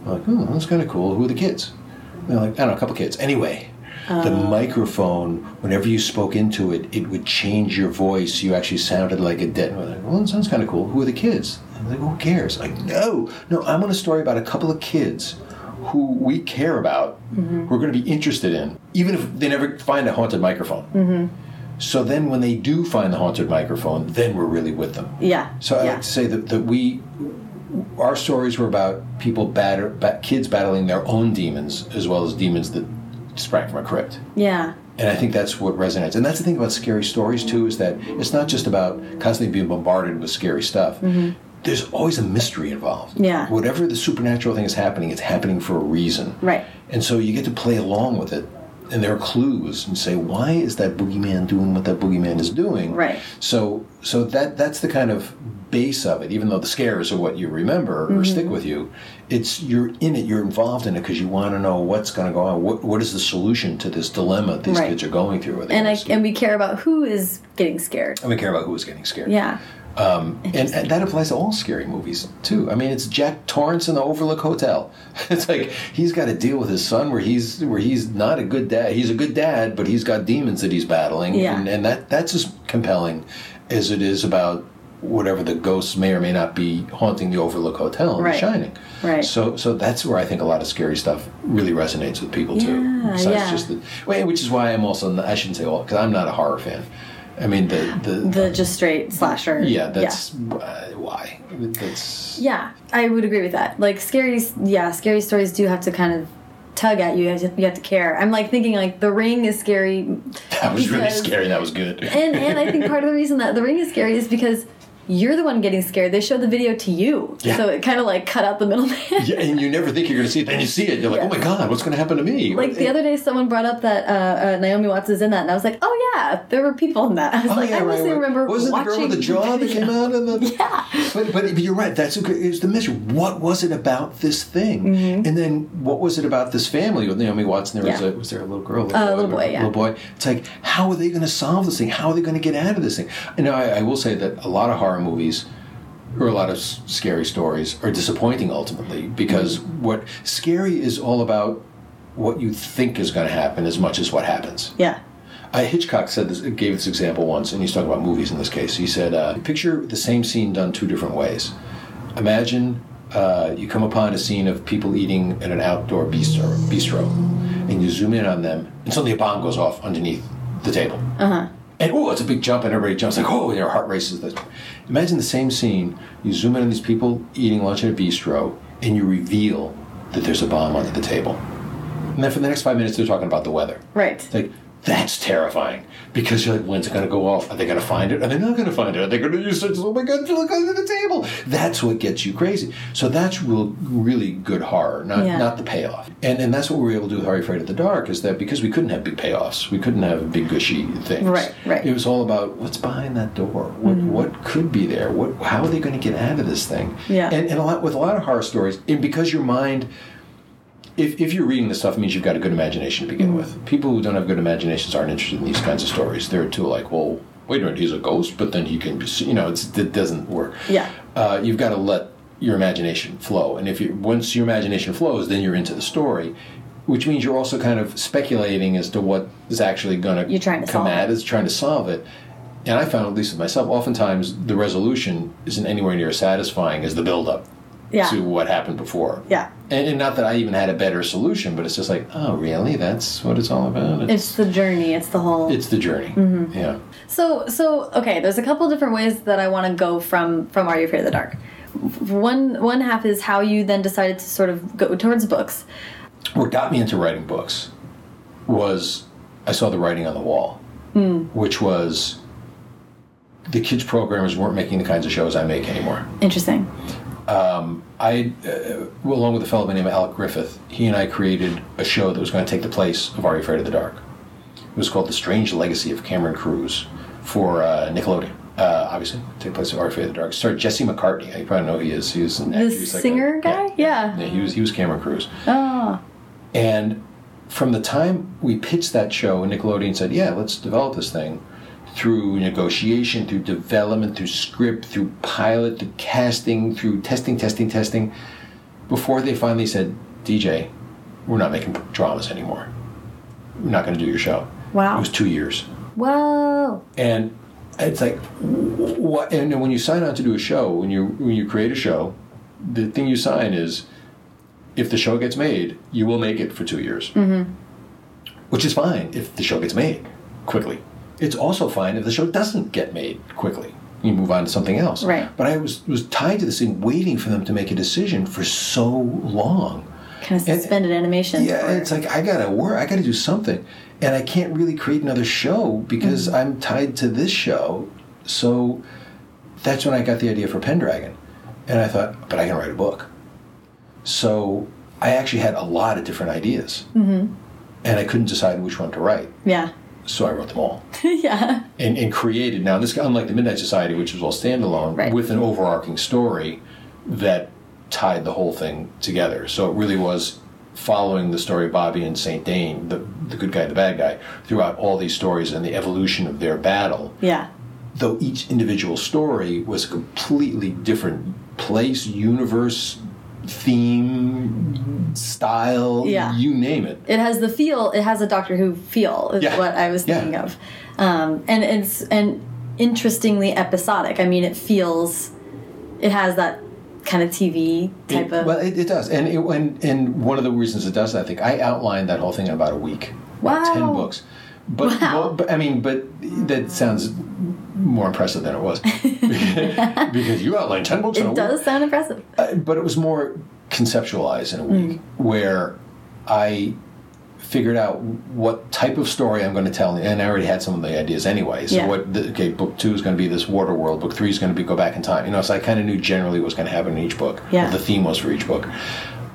I'm like, oh, that's kind of cool. Who are the kids? And they're like, I don't know, a couple kids. Anyway, the Oh. microphone, whenever you spoke into it, it would change your voice. You actually sounded like a dead. Like, well, that sounds kind of cool. Who are the kids? And I'm like, who cares? Like, no, no, I want a story about a couple of kids who we care about, Mm-hmm. who are going to be interested in, even if they never find a haunted microphone. Mm-hmm. So then, when they do find the haunted microphone, then we're really with them. Yeah. So I yeah. like to say that, that we, our stories were about people batter, ba- kids battling their own demons as well as demons that sprang from a crypt. yeah. And I think that's what resonates. And that's the thing about scary stories too is that it's not just about constantly being bombarded with scary stuff. There's always a mystery involved. Mm-hmm. Yeah. Whatever the supernatural thing is happening, it's happening for a reason. Right. And so you get to play along with it. And there are clues and say, why is that boogeyman doing what that boogeyman is doing? Right. So so that that's the kind of base of it. Even though the scares are what you remember or Mm-hmm. stick with you, it's you're in it. You're involved in it because you want to know what's going to go on. What what is the solution to this dilemma these Right. kids are going through? And I and we care about who is getting scared. and we care about who is getting scared. Yeah. Um, and, and that applies to all scary movies too. I mean, it's Jack Torrance in the Overlook Hotel. It's like he's got to deal with his son where he's where he's not a good dad. He's a good dad, but he's got demons that he's battling. Yeah. And, and that that's as compelling as it is about whatever the ghosts may or may not be haunting the Overlook Hotel in Right. The Shining. Right. So so that's where I think a lot of scary stuff really resonates with people too. Yeah, Besides yeah. just the, which is why I'm also not- I shouldn't say all because I'm not a horror fan. I mean the the, The just straight slasher. yeah, that's uh, why. That's Yeah, I would agree with that. Like scary, yeah, scary stories do have to kind of tug at you. You have to, you have to care. I'm like thinking like The Ring is scary, that was really scary. That was good. and and I think part of the reason that The Ring is scary is because you're the one getting scared. They show the video to you, Yeah. so it kind of like cut out the middleman. Yeah, and you never think you're going to see it. Then you see it. You're like, Yeah. oh my god, what's going to happen to me? Like the other day, someone brought up that uh, uh, Naomi Watts is in that, and I was like, "Oh yeah, there were people in that." I was Oh, like, yeah, I mostly right. remember Was it the girl with the jaw that came out? And the, Yeah. But, but you're right. That's okay. It's the mystery. What was it about this thing? Mm-hmm. And then what was it about this family with Naomi Watts? And there was a was there a little girl? Uh, little boy, yeah. Little boy. It's like how are they going to solve this thing? How are they going to get out of this thing? And I, I will say that a lot of horror movies. Or a lot of scary stories are disappointing ultimately because what scary is all about what you think is going to happen as much as what happens. Yeah, Uh, Hitchcock said this, gave this example once, and he's talking about movies in this case. He said, uh, "Picture the same scene done two different ways. Imagine uh, you come upon a scene of people eating at an outdoor bistro, bistro, and you zoom in on them, and suddenly a bomb goes off underneath the table. Uh-huh. And oh, it's a big jump, and everybody jumps like, oh, their heart races. Imagine the same scene. You zoom in on these people eating lunch at a bistro, and you reveal that there's a bomb under the table. And then for the next five minutes, they're talking about the weather. right. It's like that's terrifying because you're like, when's it going to go off? Are they going to find it? Are they not going to find it? Are they going to use it? Oh my god! Look under the table. That's what gets you crazy. So that's real, really good horror, not Yeah. not the payoff. And and that's what we were able to do with Are You Afraid of the Dark is that because we couldn't have big payoffs, we couldn't have big gushy things. Right, right. It was all about what's behind that door. What mm-hmm. what could be there? What how are they going to get out of this thing? Yeah. And and a lot with a lot of horror stories, and because your mind if, if you're reading this stuff, it means you've got a good imagination to begin Mm-hmm. with. People who don't have good imaginations aren't interested in these kinds of stories. They're too like, well, wait a minute, he's a ghost, but then he can, be, you know, it's, it doesn't work. Yeah. Uh, you've got to let your imagination flow, and if you once your imagination flows, then you're into the story, which means you're also kind of speculating as to what is actually going to You're trying to come at it. is trying to solve it. And I found, at least with myself, oftentimes the resolution isn't anywhere near as satisfying as the build-up Yeah. to what happened before. Yeah. And, and not that I even had a better solution, but it's just like, oh, really? That's what it's all about. It's, It's the journey. It's the whole. it's the journey. Mm-hmm. Yeah. So so okay, there's a couple different ways that I want to go from from Are You Afraid of the Dark. One one half is how you then decided to sort of go towards books. What got me into writing books was I saw the writing on the wall, which was the kids programmers weren't making the kinds of shows I make anymore. Interesting. I, uh, along with a fellow by the name of Alec Griffith, he and I created a show that was going to take the place of Are You Afraid of the Dark? It was called The Strange Legacy of Cameron Cruz for uh, Nickelodeon. Uh, obviously, take place of Are You Afraid of the Dark. Starred Jesse McCartney. You probably know who he is. He was an actor. The He's like singer a- guy? Yeah. yeah. He was he was Cameron Cruz. Oh. And from the time we pitched that show, and Nickelodeon said, "Yeah, let's develop this thing," through negotiation, through development, through script, through pilot, through casting, through testing, testing, testing, before they finally said, "DJ, we're not making dramas anymore. We're not going to do your show." Wow. It was two years, Whoa. and it's like, what? And when you sign on to do a show, when you when you create a show, the thing you sign is if the show gets made, you will make it for two years. Mm-hmm. Which is fine if the show gets made quickly. It's also fine if the show doesn't get made quickly. You move on to something else. Right. But I was was tied to this thing, waiting for them to make a decision for so long. Kind of And- suspended animation. Yeah, it's like I gotta work. I gotta do something, and I can't really create another show because Mm-hmm. I'm tied to this show. So that's when I got the idea for Pendragon, and I thought, but I can write a book. So I actually had a lot of different ideas, mm-hmm. and I couldn't decide which one to write. yeah. So I wrote them all yeah. and, and created. Now this, unlike the Midnight Society, which was all standalone, Right. with an overarching story that tied the whole thing together. So it really was following the story of Bobby and Saint Dane, the the good guy, the bad guy, throughout all these stories and the evolution of their battle. Yeah. Though each individual story was a completely different place, universe, theme, style, Yeah. you name it. It has the feel. It has a Doctor Who feel. Is Yeah. what I was Yeah. thinking of, um, and it's and interestingly episodic. I mean, it feels. It has that kind of TV type It- of. Well, it, it does, and it, and and one of the reasons it does, I think, I outlined that whole thing in about a week, Wow. ten books. But, Wow. well, but I mean, but that sounds more impressive than it was because you outlined ten books in a it week. does sound impressive. Uh, but it was more conceptualized in a week, Mm. where I figured out what type of story I'm going to tell, and I already had some of the ideas anyway. So Yeah. what? The, okay, book two is going to be this water world. Book three is going to be go back in time. You know, so I kind of knew generally what was going to happen in each book. Yeah. What the theme was for each book.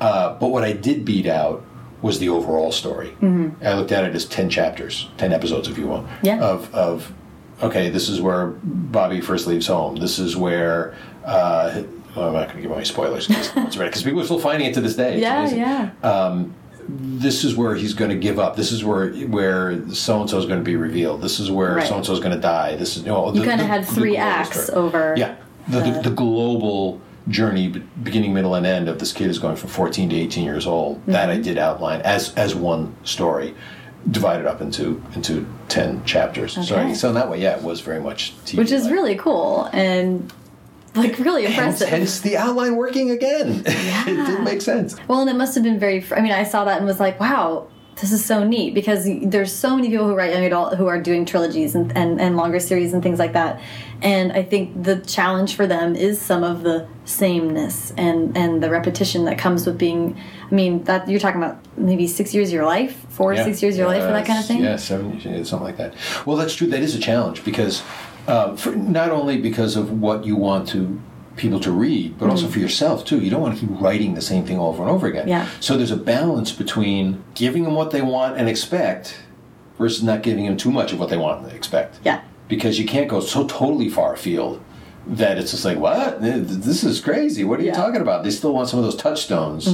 Uh, but what I did beat out was the overall story. Mm-hmm. I looked at it as ten chapters, ten episodes, if you will. Yeah. Of of okay, this is where Bobby first leaves home. This is where. Uh, well, I'm not going to give away spoilers because people are still finding it to this day. It's Yeah, amazing yeah. this is where he's going to give up. This is where where so and so is going to be revealed. This is where Right. so and so is going to die. This is you, know, You kind of had three acts story. over. Yeah, the, the, the global journey, beginning, middle, and end of this kid is going from 14 to 18 years old. That Mm-hmm. I did outline as as one story, divided up into into 10 chapters. So Okay. so in that way, yeah, it was very much TV. Which is really cool and like really impressive. hence the outline working again. yeah. it did make sense. Well, and it must have been very. fr- I mean, I saw that and was like, wow, this is so neat because there's so many people who write young adult who are doing trilogies and, and, and longer series and things like that. And I think the challenge for them is some of the sameness and, and the repetition that comes with being. I mean, that you're talking about maybe six years of your life, four to six years of your life for that kind of thing. Yeah, seven, yeah, something like that. Well, that's true. That is a challenge because uh, not only because of what you want to people to read, but also for yourself too. You don't want to keep writing the same thing over and over again. Mm-hmm. Yeah. So there's a balance between giving them what they want and expect versus not giving them too much of what they want and expect. Yeah. Because you can't go so totally far afield that it's just like, what? This is crazy. What are you Yeah. Mm-hmm. talking about? They still want some of those touchstones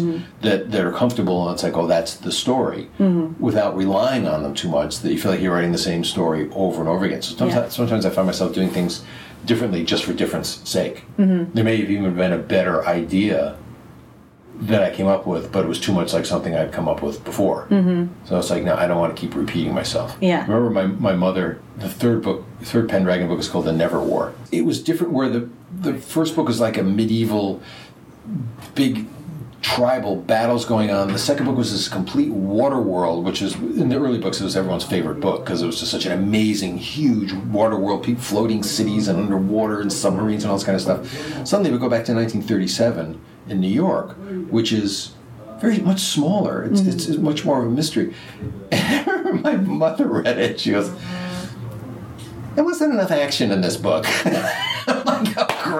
that, that are comfortable, and it's like, oh, that's the story, Mm-hmm. without relying on them too much that you feel like you're writing the same story over and over again. So sometimes, Yeah. sometimes I find myself doing things differently just for difference sake. Mm-hmm. There may have even been a better idea that I came up with, but it was too much like something I'd come up with before. Mm-hmm. So it's like, no, I don't want to keep repeating myself. Yeah. Remember my, my mother, the third book, third Pendragon book is called The Never War. It was different where the, the first book is like a medieval, big tribal battles going on. The second book was this complete water world, which is in the early books it was everyone's favorite book because it was just such an amazing, huge water world, floating cities and underwater and submarines and all this kind of stuff. Suddenly we go back to 1937 in New York, which is very much smaller. It's, it's, it's much more of a mystery. My mother read it. She goes, "There wasn't enough action in this book."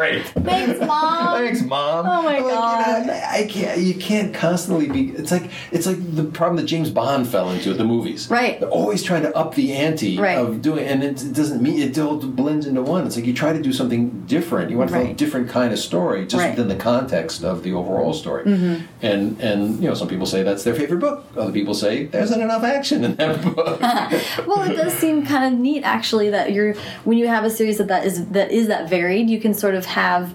I'm like, "Oh, great." Thanks, Mom. Thanks, mom. Oh, my I'm like, you know, God. I can't. You can't constantly be. It's like it's like the problem that James Bond fell into at the movies. Right. They're always trying to up the ante Right. of doing, and it, it doesn't mean it all blends into one. It's like you try to do something different. You want to tell a different kind of story, just Right. within the context of the overall story. Mm-hmm. And and you know, some people say that's their favorite book. Other people say there's not enough action in that book. well, it does seem kind of neat actually that you're when you have a series that that is that is that varied, you can sort of have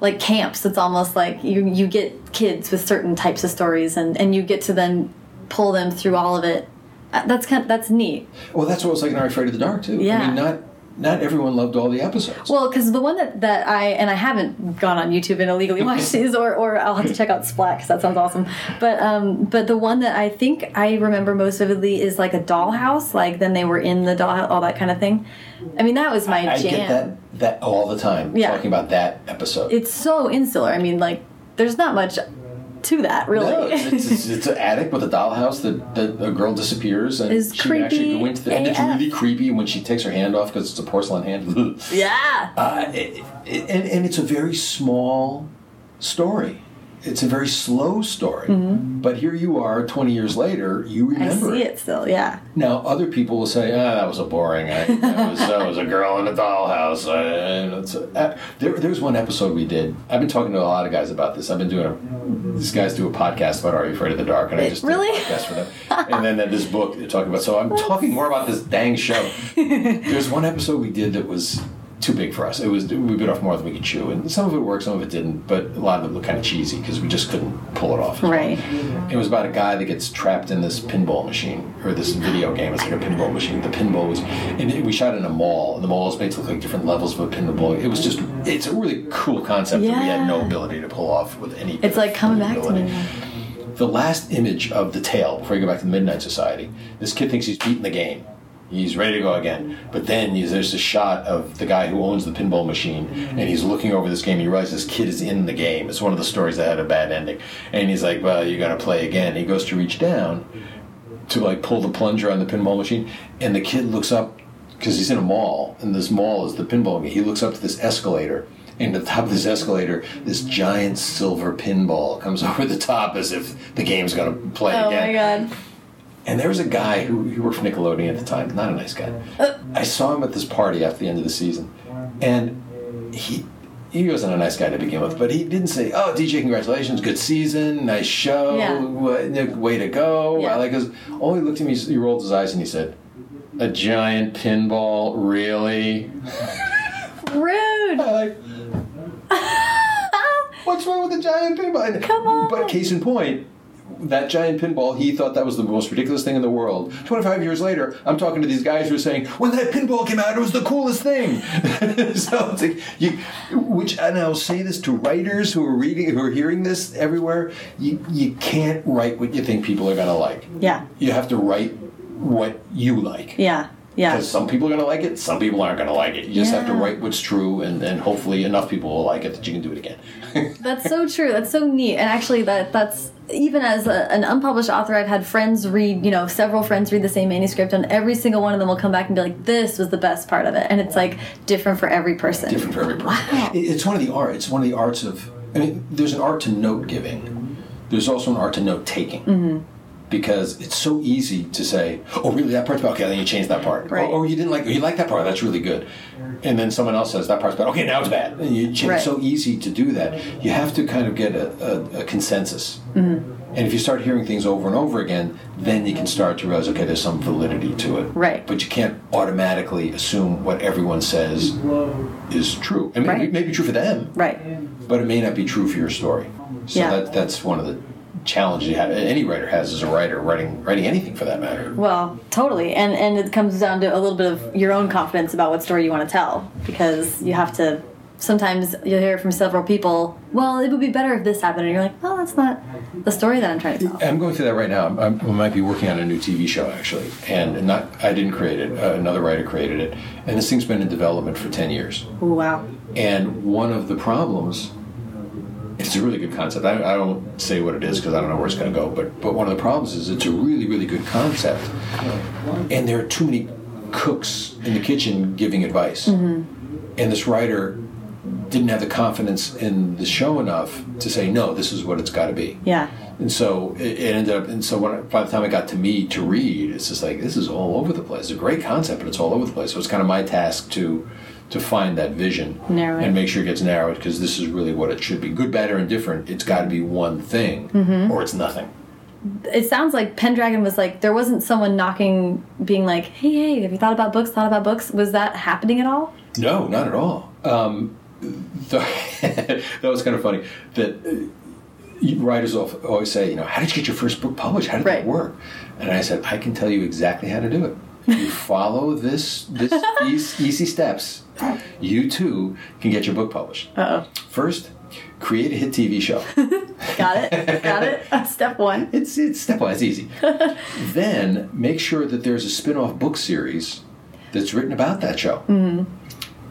like camps. It's almost like you you get kids with certain types of stories, and and you get to then pull them through all of it. Uh, That's kind that's neat. well, that's what it was like in You Afraid of the Dark too. I Yeah. mean, not not everyone loved all the episodes. Well, because the one that, that I and I haven't gone on YouTube and illegally watched these, or, or I'll have to check out Splat because that sounds awesome. But um, but the one that I think I remember most vividly is like a dollhouse. Like then they were in the dollhouse, all that kind of thing. I mean, that was my I jam. get that that all the time. Yeah. Talking about that episode. It's so insular. I mean, like there's not much to that really. No, it's, it's, it's an attic with a dollhouse that, that a girl disappears and Is she actually creepy go into the and it's really creepy when she takes her hand off because it's a porcelain hand. yeah. uh, it, it, and, and it's a very small story. It's a very slow story. But here you are, 20 years later, you Mm-hmm. I see it still. Yeah. Now, other people will say, "Ah, that was a boring. I, that, was, that was a girl in a dollhouse." I, uh, there, there's one episode we did. I've been talking to a lot of guys about this. I've been doing a. These guys do a podcast about Are You Afraid of the Dark, and I just Really? did a podcast for them. and then this book they're talking about. So I'm talking more about this dang show. There's one episode we did that was too big for us. It was we bit off more than we could chew, and some of it worked, some of it didn't. But a lot of it looked kind of cheesy because we just couldn't pull it off. Right. It was about a guy that gets trapped in this pinball machine or this video game. It's like a pinball machine. The pinball was, and it, we shot in a mall, and the mall is made to look like different levels of a pinball. It was just, it's a really cool concept that we had no ability to pull off with any. It's like coming back to me. The last image of the tale before you go back to the Midnight Society, this kid thinks he's beaten the game. He's ready to go again. But then there's a shot of the guy who owns the pinball machine, and he's looking over this game. And he realizes this kid is in the game. It's one of the stories that had a bad ending. And he's like, Well, you got to play again. He goes to reach down, to like pull the plunger on the pinball machine, and the kid looks up because he's in a mall, and this mall is the pinball game. He looks up to this escalator. And at the top of this escalator, this giant silver pinball comes over the top as if the game's going to play Oh again. Oh my god. And there was a guy who, who worked for Nickelodeon at the time, not a nice guy. Uh. I saw him at this party after the end of the season, and he he wasn't a nice guy to begin with, but he didn't say, "Oh, DJ, congratulations, good season, nice show, Yeah. way to go." Yeah. I like his. All he looked at me, he rolled his eyes, and he said, "A giant pinball, really?" Rude. I like. What's wrong with a giant pinball? And- Come on. But case in point, that giant pinball, he thought that was the most ridiculous thing in the world. 25 years later, I'm talking to these guys who are saying, when that pinball came out, it was the coolest thing. so it's like, you, which, and I'll say this to writers who are reading, who are hearing this everywhere, you, you can't write what you think people are going to like. Yeah. You have to write what you like. Yeah. Yeah. Because some people are going to like it, some people aren't going to like it. You just have to write what's true, and then hopefully enough people will like it that you can do it again. That's so true. That's so neat. And actually, that that's even as a, an unpublished author, I've had friends read, you know, several friends read the same manuscript, and every single one of them will come back and be like, "This was the best part of it," and it's like different for every person. different for every person. Wow. It's one of the art. It's one of the arts of. I mean, there's an art to note giving. There's also an art to note taking. Mm-hmm. Because it's so easy to say, "Oh, really? That part's bad. Okay, then you change that part." Right. Oh, oh, you didn't like. You like that part. That's really good. And then someone else says that part's bad. Okay, now it's bad. And you change. Right. It's so easy to do that. You have to kind of get a, a, a consensus. Mm-hmm. And if you start hearing things over and over again, then you can start to realize, okay, there's some validity to it. Right. But you can't automatically assume what everyone says is true. It may, Right. it may be true for them, Right. but it may not be true for your story. So Yeah. that, that's one of the challenges you have. Any writer has as a writer, writing writing anything for that matter. Well, totally. And and it comes down to a little bit of your own confidence about what story you want to tell because you have to sometimes you'll hear from several people, well, it would be better if this happened and you're like, "Well, that's not the story that I'm trying to tell." I'm going through that right now. I'm, I'm, I might be working on a new TV show actually, and not I didn't create it. Uh, another writer created it, and this thing's been in development for ten years. Ooh, wow. And one of the problems, it's a really good concept. I, I don't say what it is because I don't know where it's going to go. But but one of the problems is it's a really really good concept, and there are too many cooks in the kitchen giving advice, mm-hmm. and this writer didn't have the confidence in the show enough to say no. This is what it's got to be. Yeah. And so it, it ended up, and so when, by the time it got to me to read, it's just like this is all over the place. It's a great concept, but it's all over the place. So it's kind of my task to to find that vision Narrow and make sure it gets narrowed because this is really what it should be. Good, bad, or indifferent. It's got to be one thing, Mm-hmm. or it's nothing. It sounds like Pendragon was like there wasn't someone knocking being like, "Hey, hey, have you thought about books? Thought about books?" Was that happening at all? No, not at all. Um, the, that was kind of funny. That uh, writers always say, you know, how did you get your first book published? How did Right. that work? And I said, I can tell you exactly how to do it. You follow this, this these easy steps. You too can get your book published. Uh First, create a hit TV show. oh. Got it. Got it. That's step one. It's it's step one. It's easy. then make sure that there's a spin-off book series that's written about that show. Mm-hmm.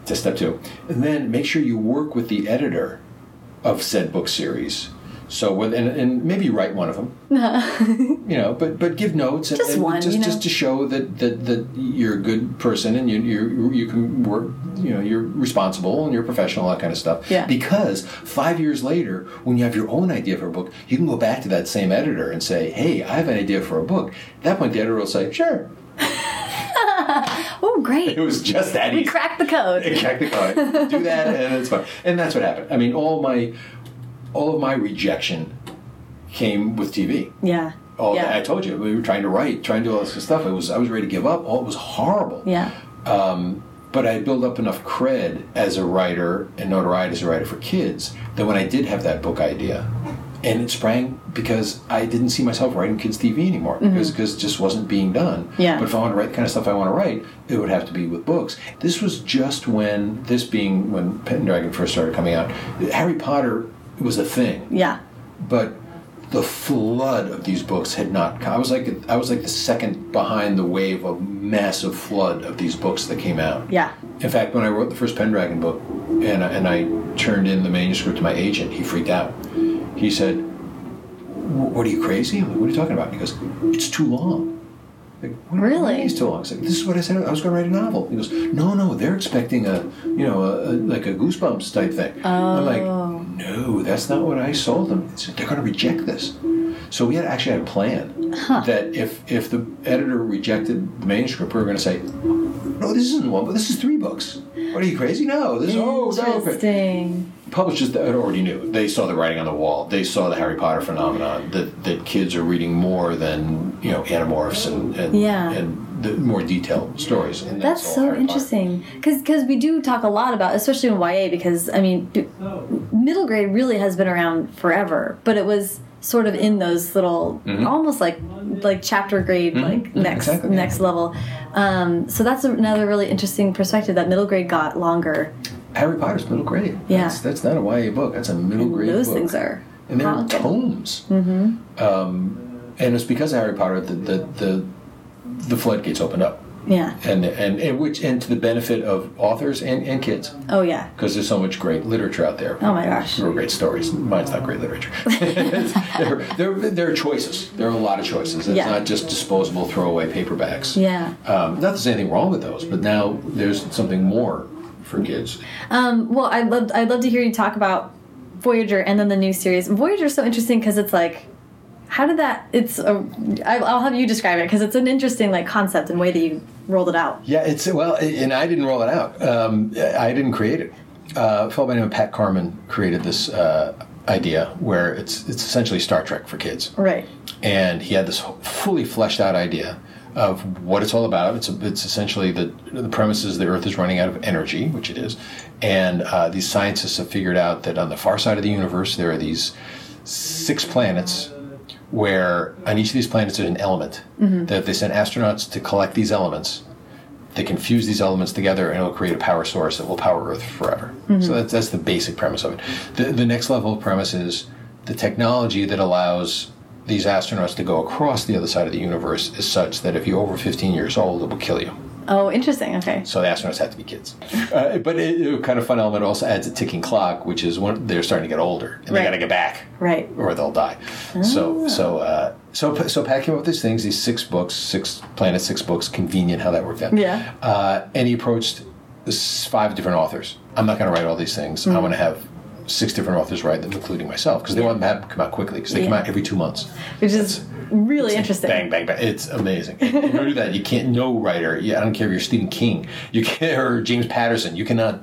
To step two, and then make sure you work with the editor of said book series. So with and, and maybe write one of them, you know, but but give notes and, Just and one, just you know. just to show that, that that you're a good person and you you you can work, you know, you're responsible and you're professional, that kind of stuff. Yeah. Because five years later, when you have your own idea for a book, you can go back to that same editor and say, "Hey, I have an idea for a book." At that point, the editor will say, "Sure." Oh, great. It was just that We easy. cracked the code. Check the card. Do that, and it's fine. And that's what happened. I mean, all my, all of my rejection came with TV. Yeah. Oh, yeah. I told you we were trying to write, trying to do all this stuff. It was I was ready to give up. Oh, it was horrible. Yeah. Um, but I built up enough cred as a writer and notoriety as a writer for kids that when I did have that book idea, and it sprang because I didn't see myself writing kids TV anymore because because it just wasn't being done. Mm-hmm. Yeah. But if I want to write the kind of stuff I want to write, it would have to be with books. This was just when this being when Pendragon first started coming out. Harry Potter was a thing Yeah. but the flood of these books had not come. I was like I was like the second behind the wave of massive flood of these books that came out. Yeah. In fact, when I wrote the first Pendragon book and I, and I turned in the manuscript to my agent, he freaked out. He said, "What are you crazy? I'm like, what are you talking about?" He goes, "It's too long." Like, what do you mean Really? He's too long. It's like, this is what I said. I was going to write a novel. He goes, no, no, they're expecting a, you know, a, a, like a Goosebumps type thing. I'm like, Oh. No, that's not what I sold them. It's, they're going to reject this. So we had actually had a plan that if if the editor rejected the manuscript, we were going to say, no, this isn't one, but this is three books. What are you crazy? No, this is oh no. Interesting. Publishers that already knew. They saw the writing on the wall. They saw the Harry Potter phenomenon. That that kids are reading more than you know animorphs and and, Yeah. and the more detailed stories. And That's all so Harry interesting because we do talk a lot about, especially in YA, because I mean, middle grade really has been around forever, but it was sort of in those little, almost like like chapter grade, like next exactly, yeah. next level. Um, so that's another really interesting perspective that middle grade got longer. Harry Potter's middle grade. Yeah. That's, that's not a YA book. That's a middle grade Those book. things are and they're tomes. Mm-hmm. Um, and it's because of Harry Potter that the, the the floodgates opened up, Yeah. and and, and which and to the benefit of authors and, and kids. Oh yeah. because there's so much great literature out there. Oh my gosh. Real great stories. Mine's not great literature. there, there, there are choices. There are a lot of choices. It's Yeah. not just disposable, throwaway paperbacks. Yeah. Um, not that there's anything wrong with those, but now there's something more for kids. Um, well, I'd love I'd love to hear you talk about Voyager and then the new series. Voyager is so interesting because it's like, how did that? It's a. I- I'll have you describe it because it's an interesting like concept and way that you rolled it out. Yeah, it's well, and I didn't roll it out. Um, I didn't create it. Uh, a fellow by the name of Pat Carman created this uh, idea where it's it's essentially Star Trek for kids. Right. and he had this fully fleshed out idea of what it's all about. It's it's essentially the the premise is the Earth is running out of energy, which it is, and uh, these scientists have figured out that on the far side of the universe there are these six planets where on each of these planets there's an element mm-hmm. that if they send astronauts to collect these elements. They can fuse these elements together, and it'll create a power source that will power Earth forever. Mm-hmm. So that's, that's the basic premise of it. The, the next level of premise is the technology that allows these astronauts to go across the other side of the universe is such that if you're over 15 years old, it will kill you. Oh, interesting. Okay. So the astronauts have to be kids. Uh, but it, it kind of fun element also adds a ticking clock, which is when they're starting to get older and they got to get back, Right. or they'll die. So so uh, so so Pat came up with these things, these six books, six planets, six books. Convenient how that worked out. Yeah. Uh, and he approached five different authors. I'm not going to write all these things. Mm. I want to have six different authors write them, including myself, because they want them to come out quickly, because they come out every two months. Which is really interesting. Bang, bang, bang. It's amazing. In order to do that, you can't, no writer, yeah, I don't care if you're Stephen King, you can't, or James Patterson, you cannot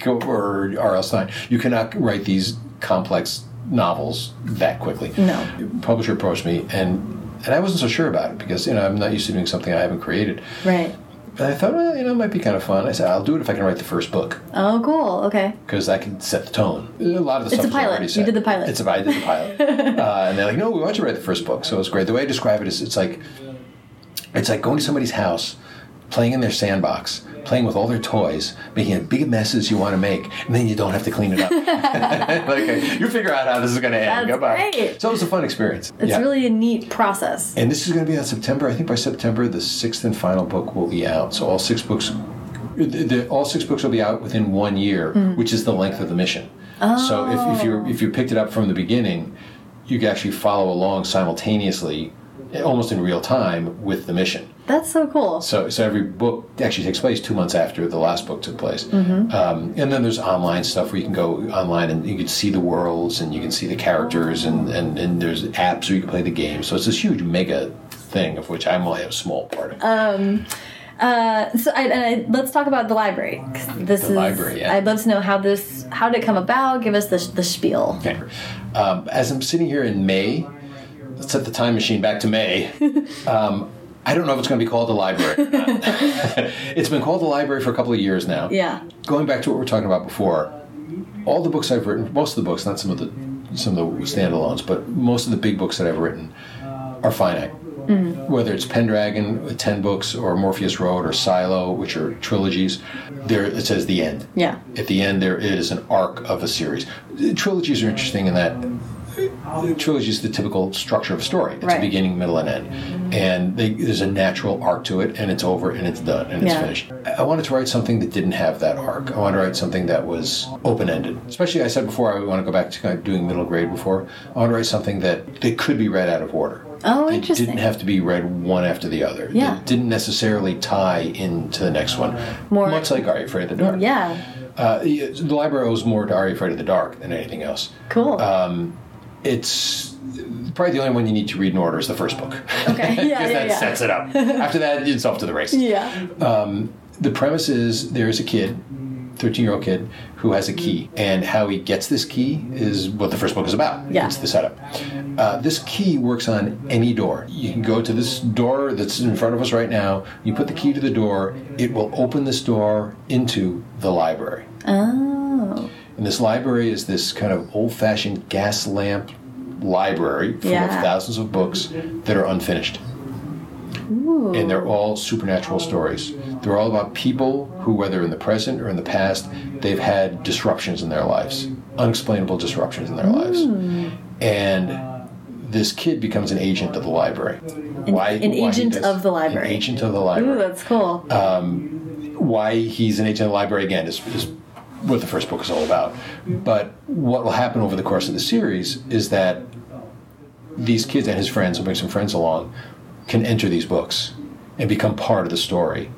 go, or R.L. Stine, you cannot write these complex novels that quickly. No. Publisher approached me, and and I wasn't so sure about it because you know I'm not used to doing something I haven't created. Right. I thought, well, you know, it might be kind of fun. I said, I'll do it if I can write the first book Oh, cool. Okay. because I can set the tone. A lot of the It's stuff a pilot. You did the pilot. It's a I did the pilot, uh, and they're like, "No, we want you to write the first book." So it's great. The way I describe it is, it's like it's like going to somebody's house, playing in their sandbox, playing with all their toys, making as big a mess as you want to make, and then you don't have to clean it up. okay, you figure out how this is going to end. That's Goodbye. great. So it was a fun experience. It's Yeah. really a neat process. And this is going to be on September. I think by September, the sixth and final book will be out. So all six books, the, the, all six books will be out within one year, hmm. which is the length of the mission. So if, if you if you oh. picked it up from the beginning, you can actually follow along simultaneously, almost in real time, with the mission. That's so cool. So, so every book actually takes place two months after the last book took place. Um, and then there's online stuff where you can go online and you can see the worlds and you can see the characters and, and, and there's apps where you can play the game. So it's this huge mega thing of which I'm only a small part of. Uh, so I, and I, let's talk about the library. This is. library, yeah. I'd love to know how this. How did it come about? Give us the the spiel. Okay. Um, as I'm sitting here in May, let's set the time machine back to May. Um, I don't know if it's going to be called the library. it's been called the library for a couple of years now. Yeah. going back to what we were talking about before, all the books I've written, most of the books, not some of the some of the standalones, but most of the big books that I've written are finite. Mm-hmm. Whether it's Pendragon, with ten books, or Morpheus Road, or SYLO, which are trilogies, there it says the end. Yeah. At the end, there is an arc of a series. Trilogies are interesting in that trilogy is the typical structure of a story. It's Right. a beginning, middle, and end, and they, there's a natural arc to it, and it's over, and it's done, and it's Yeah. finished. I wanted to write something that didn't have that arc. I wanted to write something that was open-ended. Especially, I said before, I want to go back to kind of doing middle grade before. I want to write something that that could be read out of order. Oh, It interesting. didn't have to be read one after the other. Yeah. It didn't necessarily tie into the next one. More- Much like Are You Afraid of the Dark? Yeah. Uh, the library owes more to Are You Afraid of the Dark than anything else. Cool. Um, it's probably the only one you need to read in order is the first book. Okay. Yeah, Because yeah, that yeah. sets it up. After that, it's off to the races. yeah. The premise is there's a kid, 13 year old kid, who has a key. And how he gets this key is what the first book is about. Yeah. It's the setup. Uh, this key works on any door. You can go to this door that's in front of us right now. You put the key to the door, it will open this door into the library. Oh. And this library is this kind of old fashioned gas lamp library full of thousands of books that are unfinished. And they're all supernatural stories. They're all about people who, whether in the present or in the past, they've had disruptions in their lives, unexplainable disruptions in their hmm. lives. And this kid becomes an agent of the library. Why? an why agent does- of the library. An agent of the Ooh, library that's cool. Um, why he's an agent of the library again is, is what the first book is all about. But what will happen over the course of the series is that these kids and his friends, will bring some friends along, can enter these books and become part of the story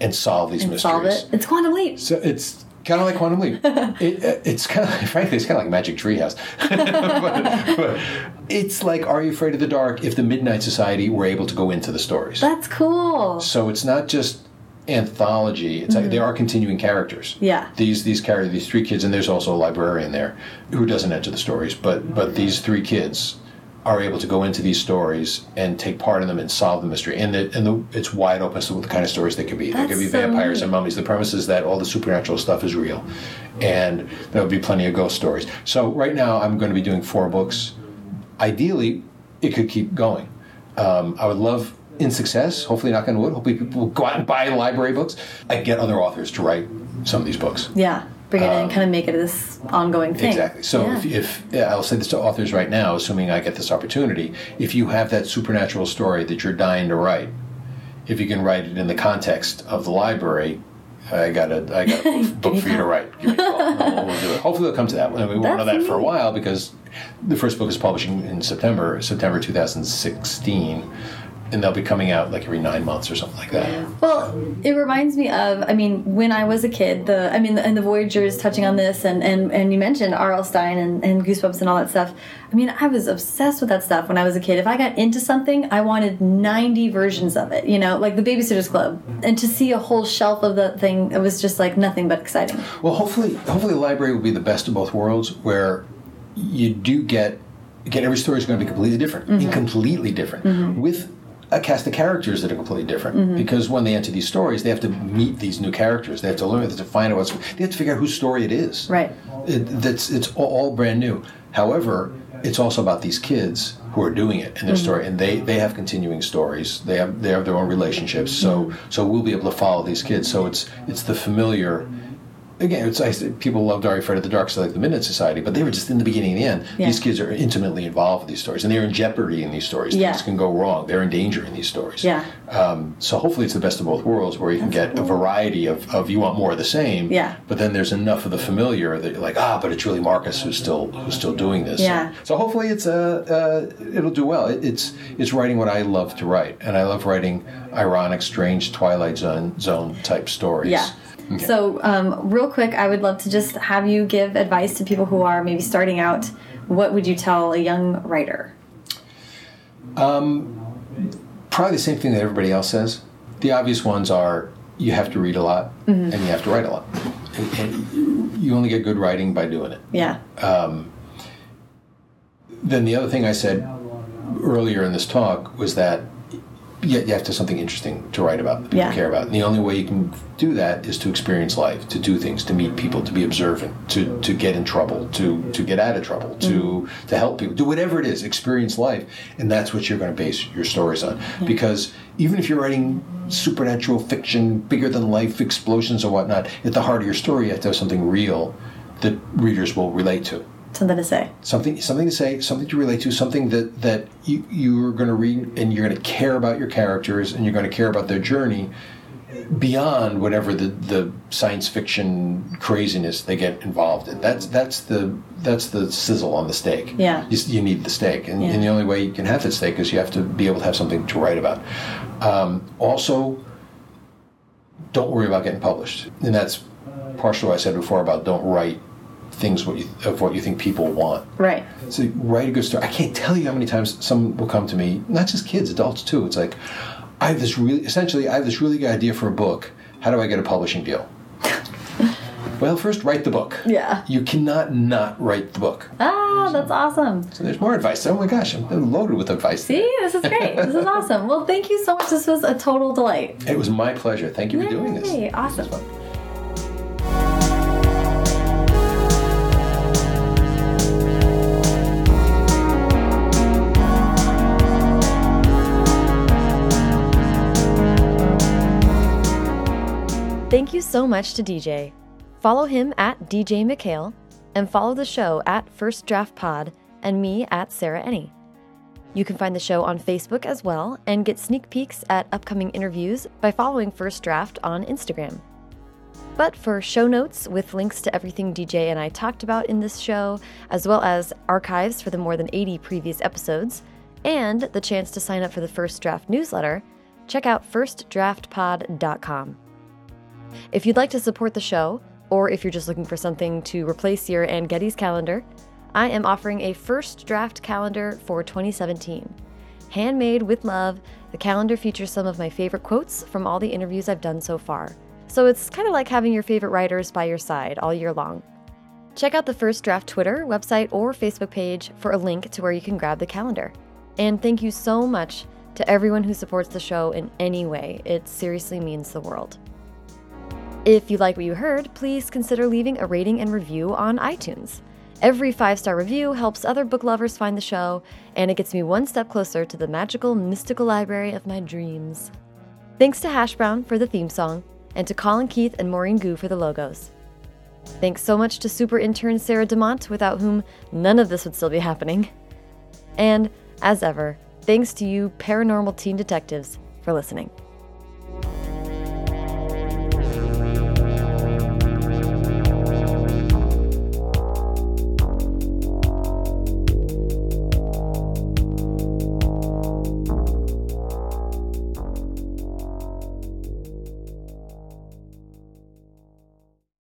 and solve these and mysteries. solve it. It's Quantum Leap. So it's kind of like Quantum Leap. it, uh, it's kind of, frankly, it's kind of like Magic Treehouse. but, but it's like Are You Afraid of the Dark if the Midnight Society were able to go into the stories. That's cool. So it's not just anthology. It's like they are continuing characters. Mm-hmm. Yeah. These these characters, these three kids, and there's also a librarian there who doesn't enter the stories, but but these three kids are able to go into these stories and take part in them and solve the mystery. And the, and the, it's wide open to what the kind of stories they could be. They could be so vampires neat. and mummies. The premise is that all the supernatural stuff is real, and there will be plenty of ghost stories. So right now, I'm going to be doing four books. Ideally, it could keep going. Um, I would love, in success, hopefully knock on wood, hopefully people will go out and buy library books. I get other authors to write some of these books. Yeah. Bring it in and kind of make it this ongoing thing. Um, Exactly. So Yeah. if, if yeah, I'll say this to authors right now, assuming I get this opportunity, if you have that supernatural story that you're dying to write, if you can write it in the context of the library, I got a I got a book, for you to write. Give me a call. We'll, we'll do it. Hopefully, it'll come to that. And we won't know that for a while because the first book is publishing in September, September 2016, and they'll be coming out like every nine months or something like that. Well, it reminds me of, I mean, when I was a kid, the, I mean, and the Voyagers touching on this, and, and, and you mentioned R.L. Stine and, and Goosebumps and all that stuff. I mean, I was obsessed with that stuff when I was a kid. If I got into something, I wanted 90 versions of it, you know, like the Babysitter's Club. And to see a whole shelf of that thing, it was just like nothing but exciting. Well, hopefully, hopefully the library will be the best of both worlds, where you do get again every story is going to be completely different, and completely different mm-hmm. with a cast of characters that are completely different. Mm-hmm. Because when they enter these stories, they have to meet these new characters. They have to learn. They have to find out what's. They have to figure out whose story it is. Right. It, that's it's all, all brand new. However, it's also about these kids who are doing it and their mm-hmm. story, and they they have continuing stories. They have they have their own relationships. So mm-hmm. so we'll be able to follow these kids. So it's it's the familiar. Again, it's I people loved You Afraid of the Dark, Side, like the Midnight Society, but they were just in the beginning and the end. Yeah. These kids are intimately involved with these stories, and they're in jeopardy in these stories. Yeah. Things can go wrong. They're in danger in these stories. Yeah. Um, so hopefully it's the best of both worlds, where you can get a variety of, of you want more of the same. Yeah. But then there's enough of the familiar that you're like, ah, but it's really Marcus who's still who's still doing this. Yeah. So hopefully it's uh, uh it'll do well. It, it's it's writing what I love to write, and I love writing ironic, strange Twilight Zone zone type stories. Yeah. Okay. So, um, real quick, I would love to just have you give advice to people who are maybe starting out. What would you tell a young writer? Um, probably the same thing that everybody else says. The obvious ones are you have to read a lot mm-hmm. and you have to write a lot. And- and you only get good writing by doing it. Yeah. Um, then the other thing I said earlier in this talk was that you you have to have something interesting to write about that people Yeah. care about. And the only way you can do that is to experience life, to do things, to meet people, to be observant, to, to get in trouble, to, to get out of trouble, to Mm-hmm. to help people. Do whatever it is, experience life. And that's what you're going to base your stories on. Because even if you're writing supernatural fiction, bigger than life explosions or whatnot, at the heart of your story you have to have something real that readers will relate to Something to say. something something to say, something to relate to, something that that you you're going to read and you're going to care about your characters and you're going to care about their journey, beyond whatever the, the science fiction craziness they get involved in. That's that's the that's the sizzle on the steak. Yeah. You, you need the steak, and, Yeah. and the only way you can have that steak is you have to be able to have something to write about. Um, also, don't worry about getting published, and that's partially what I said before about don't write things what you, of what you think people want. Right. So write a good story. I can't tell you how many times someone will come to me, not just kids, adults too. It's like, I have this really, essentially, I have this really good idea for a book. How do I get a publishing deal? well, first write the book. Yeah. You cannot not write the book. Ah, that's awesome. So there's more advice. Oh my gosh, I'm loaded with advice. See, this is great. this is awesome. Well, thank you so much. This was a total delight. It was my pleasure. Thank you for doing this. Yay, awesome. This Thank you so much to DJ. Follow him at DJ MacHale and follow the show at First Draft Pod and me at Sarah Enni. You can find the show on Facebook as well and get sneak peeks at upcoming interviews by following First Draft on Instagram. But for show notes with links to everything DJ and I talked about in this show, as well as archives for the more than 80 previous episodes, and the chance to sign up for the First Draft newsletter, check out firstdraftpod.com. If you'd like to support the show, or if you're just looking for something to replace your Anne Geddes calendar, I am offering a first draft calendar for 2017. Handmade with love, the calendar features some of my favorite quotes from all the interviews I've done so far. So it's kind of like having your favorite writers by your side all year long. Check out the First Draft Twitter, website, or Facebook page for a link to where you can grab the calendar. And thank you so much to everyone who supports the show in any way. It seriously means the world. If you like what you heard, please consider leaving a rating and review on iTunes. Every five star review helps other book lovers find the show, and it gets me one step closer to the magical, mystical library of my dreams. Thanks to Hash Brown for the theme song, and to Colin Keith and Maureen Gu for the logos. Thanks so much to super intern Sarah DeMont, without whom none of this would still be happening. And, as ever, thanks to you, paranormal teen detectives, for listening.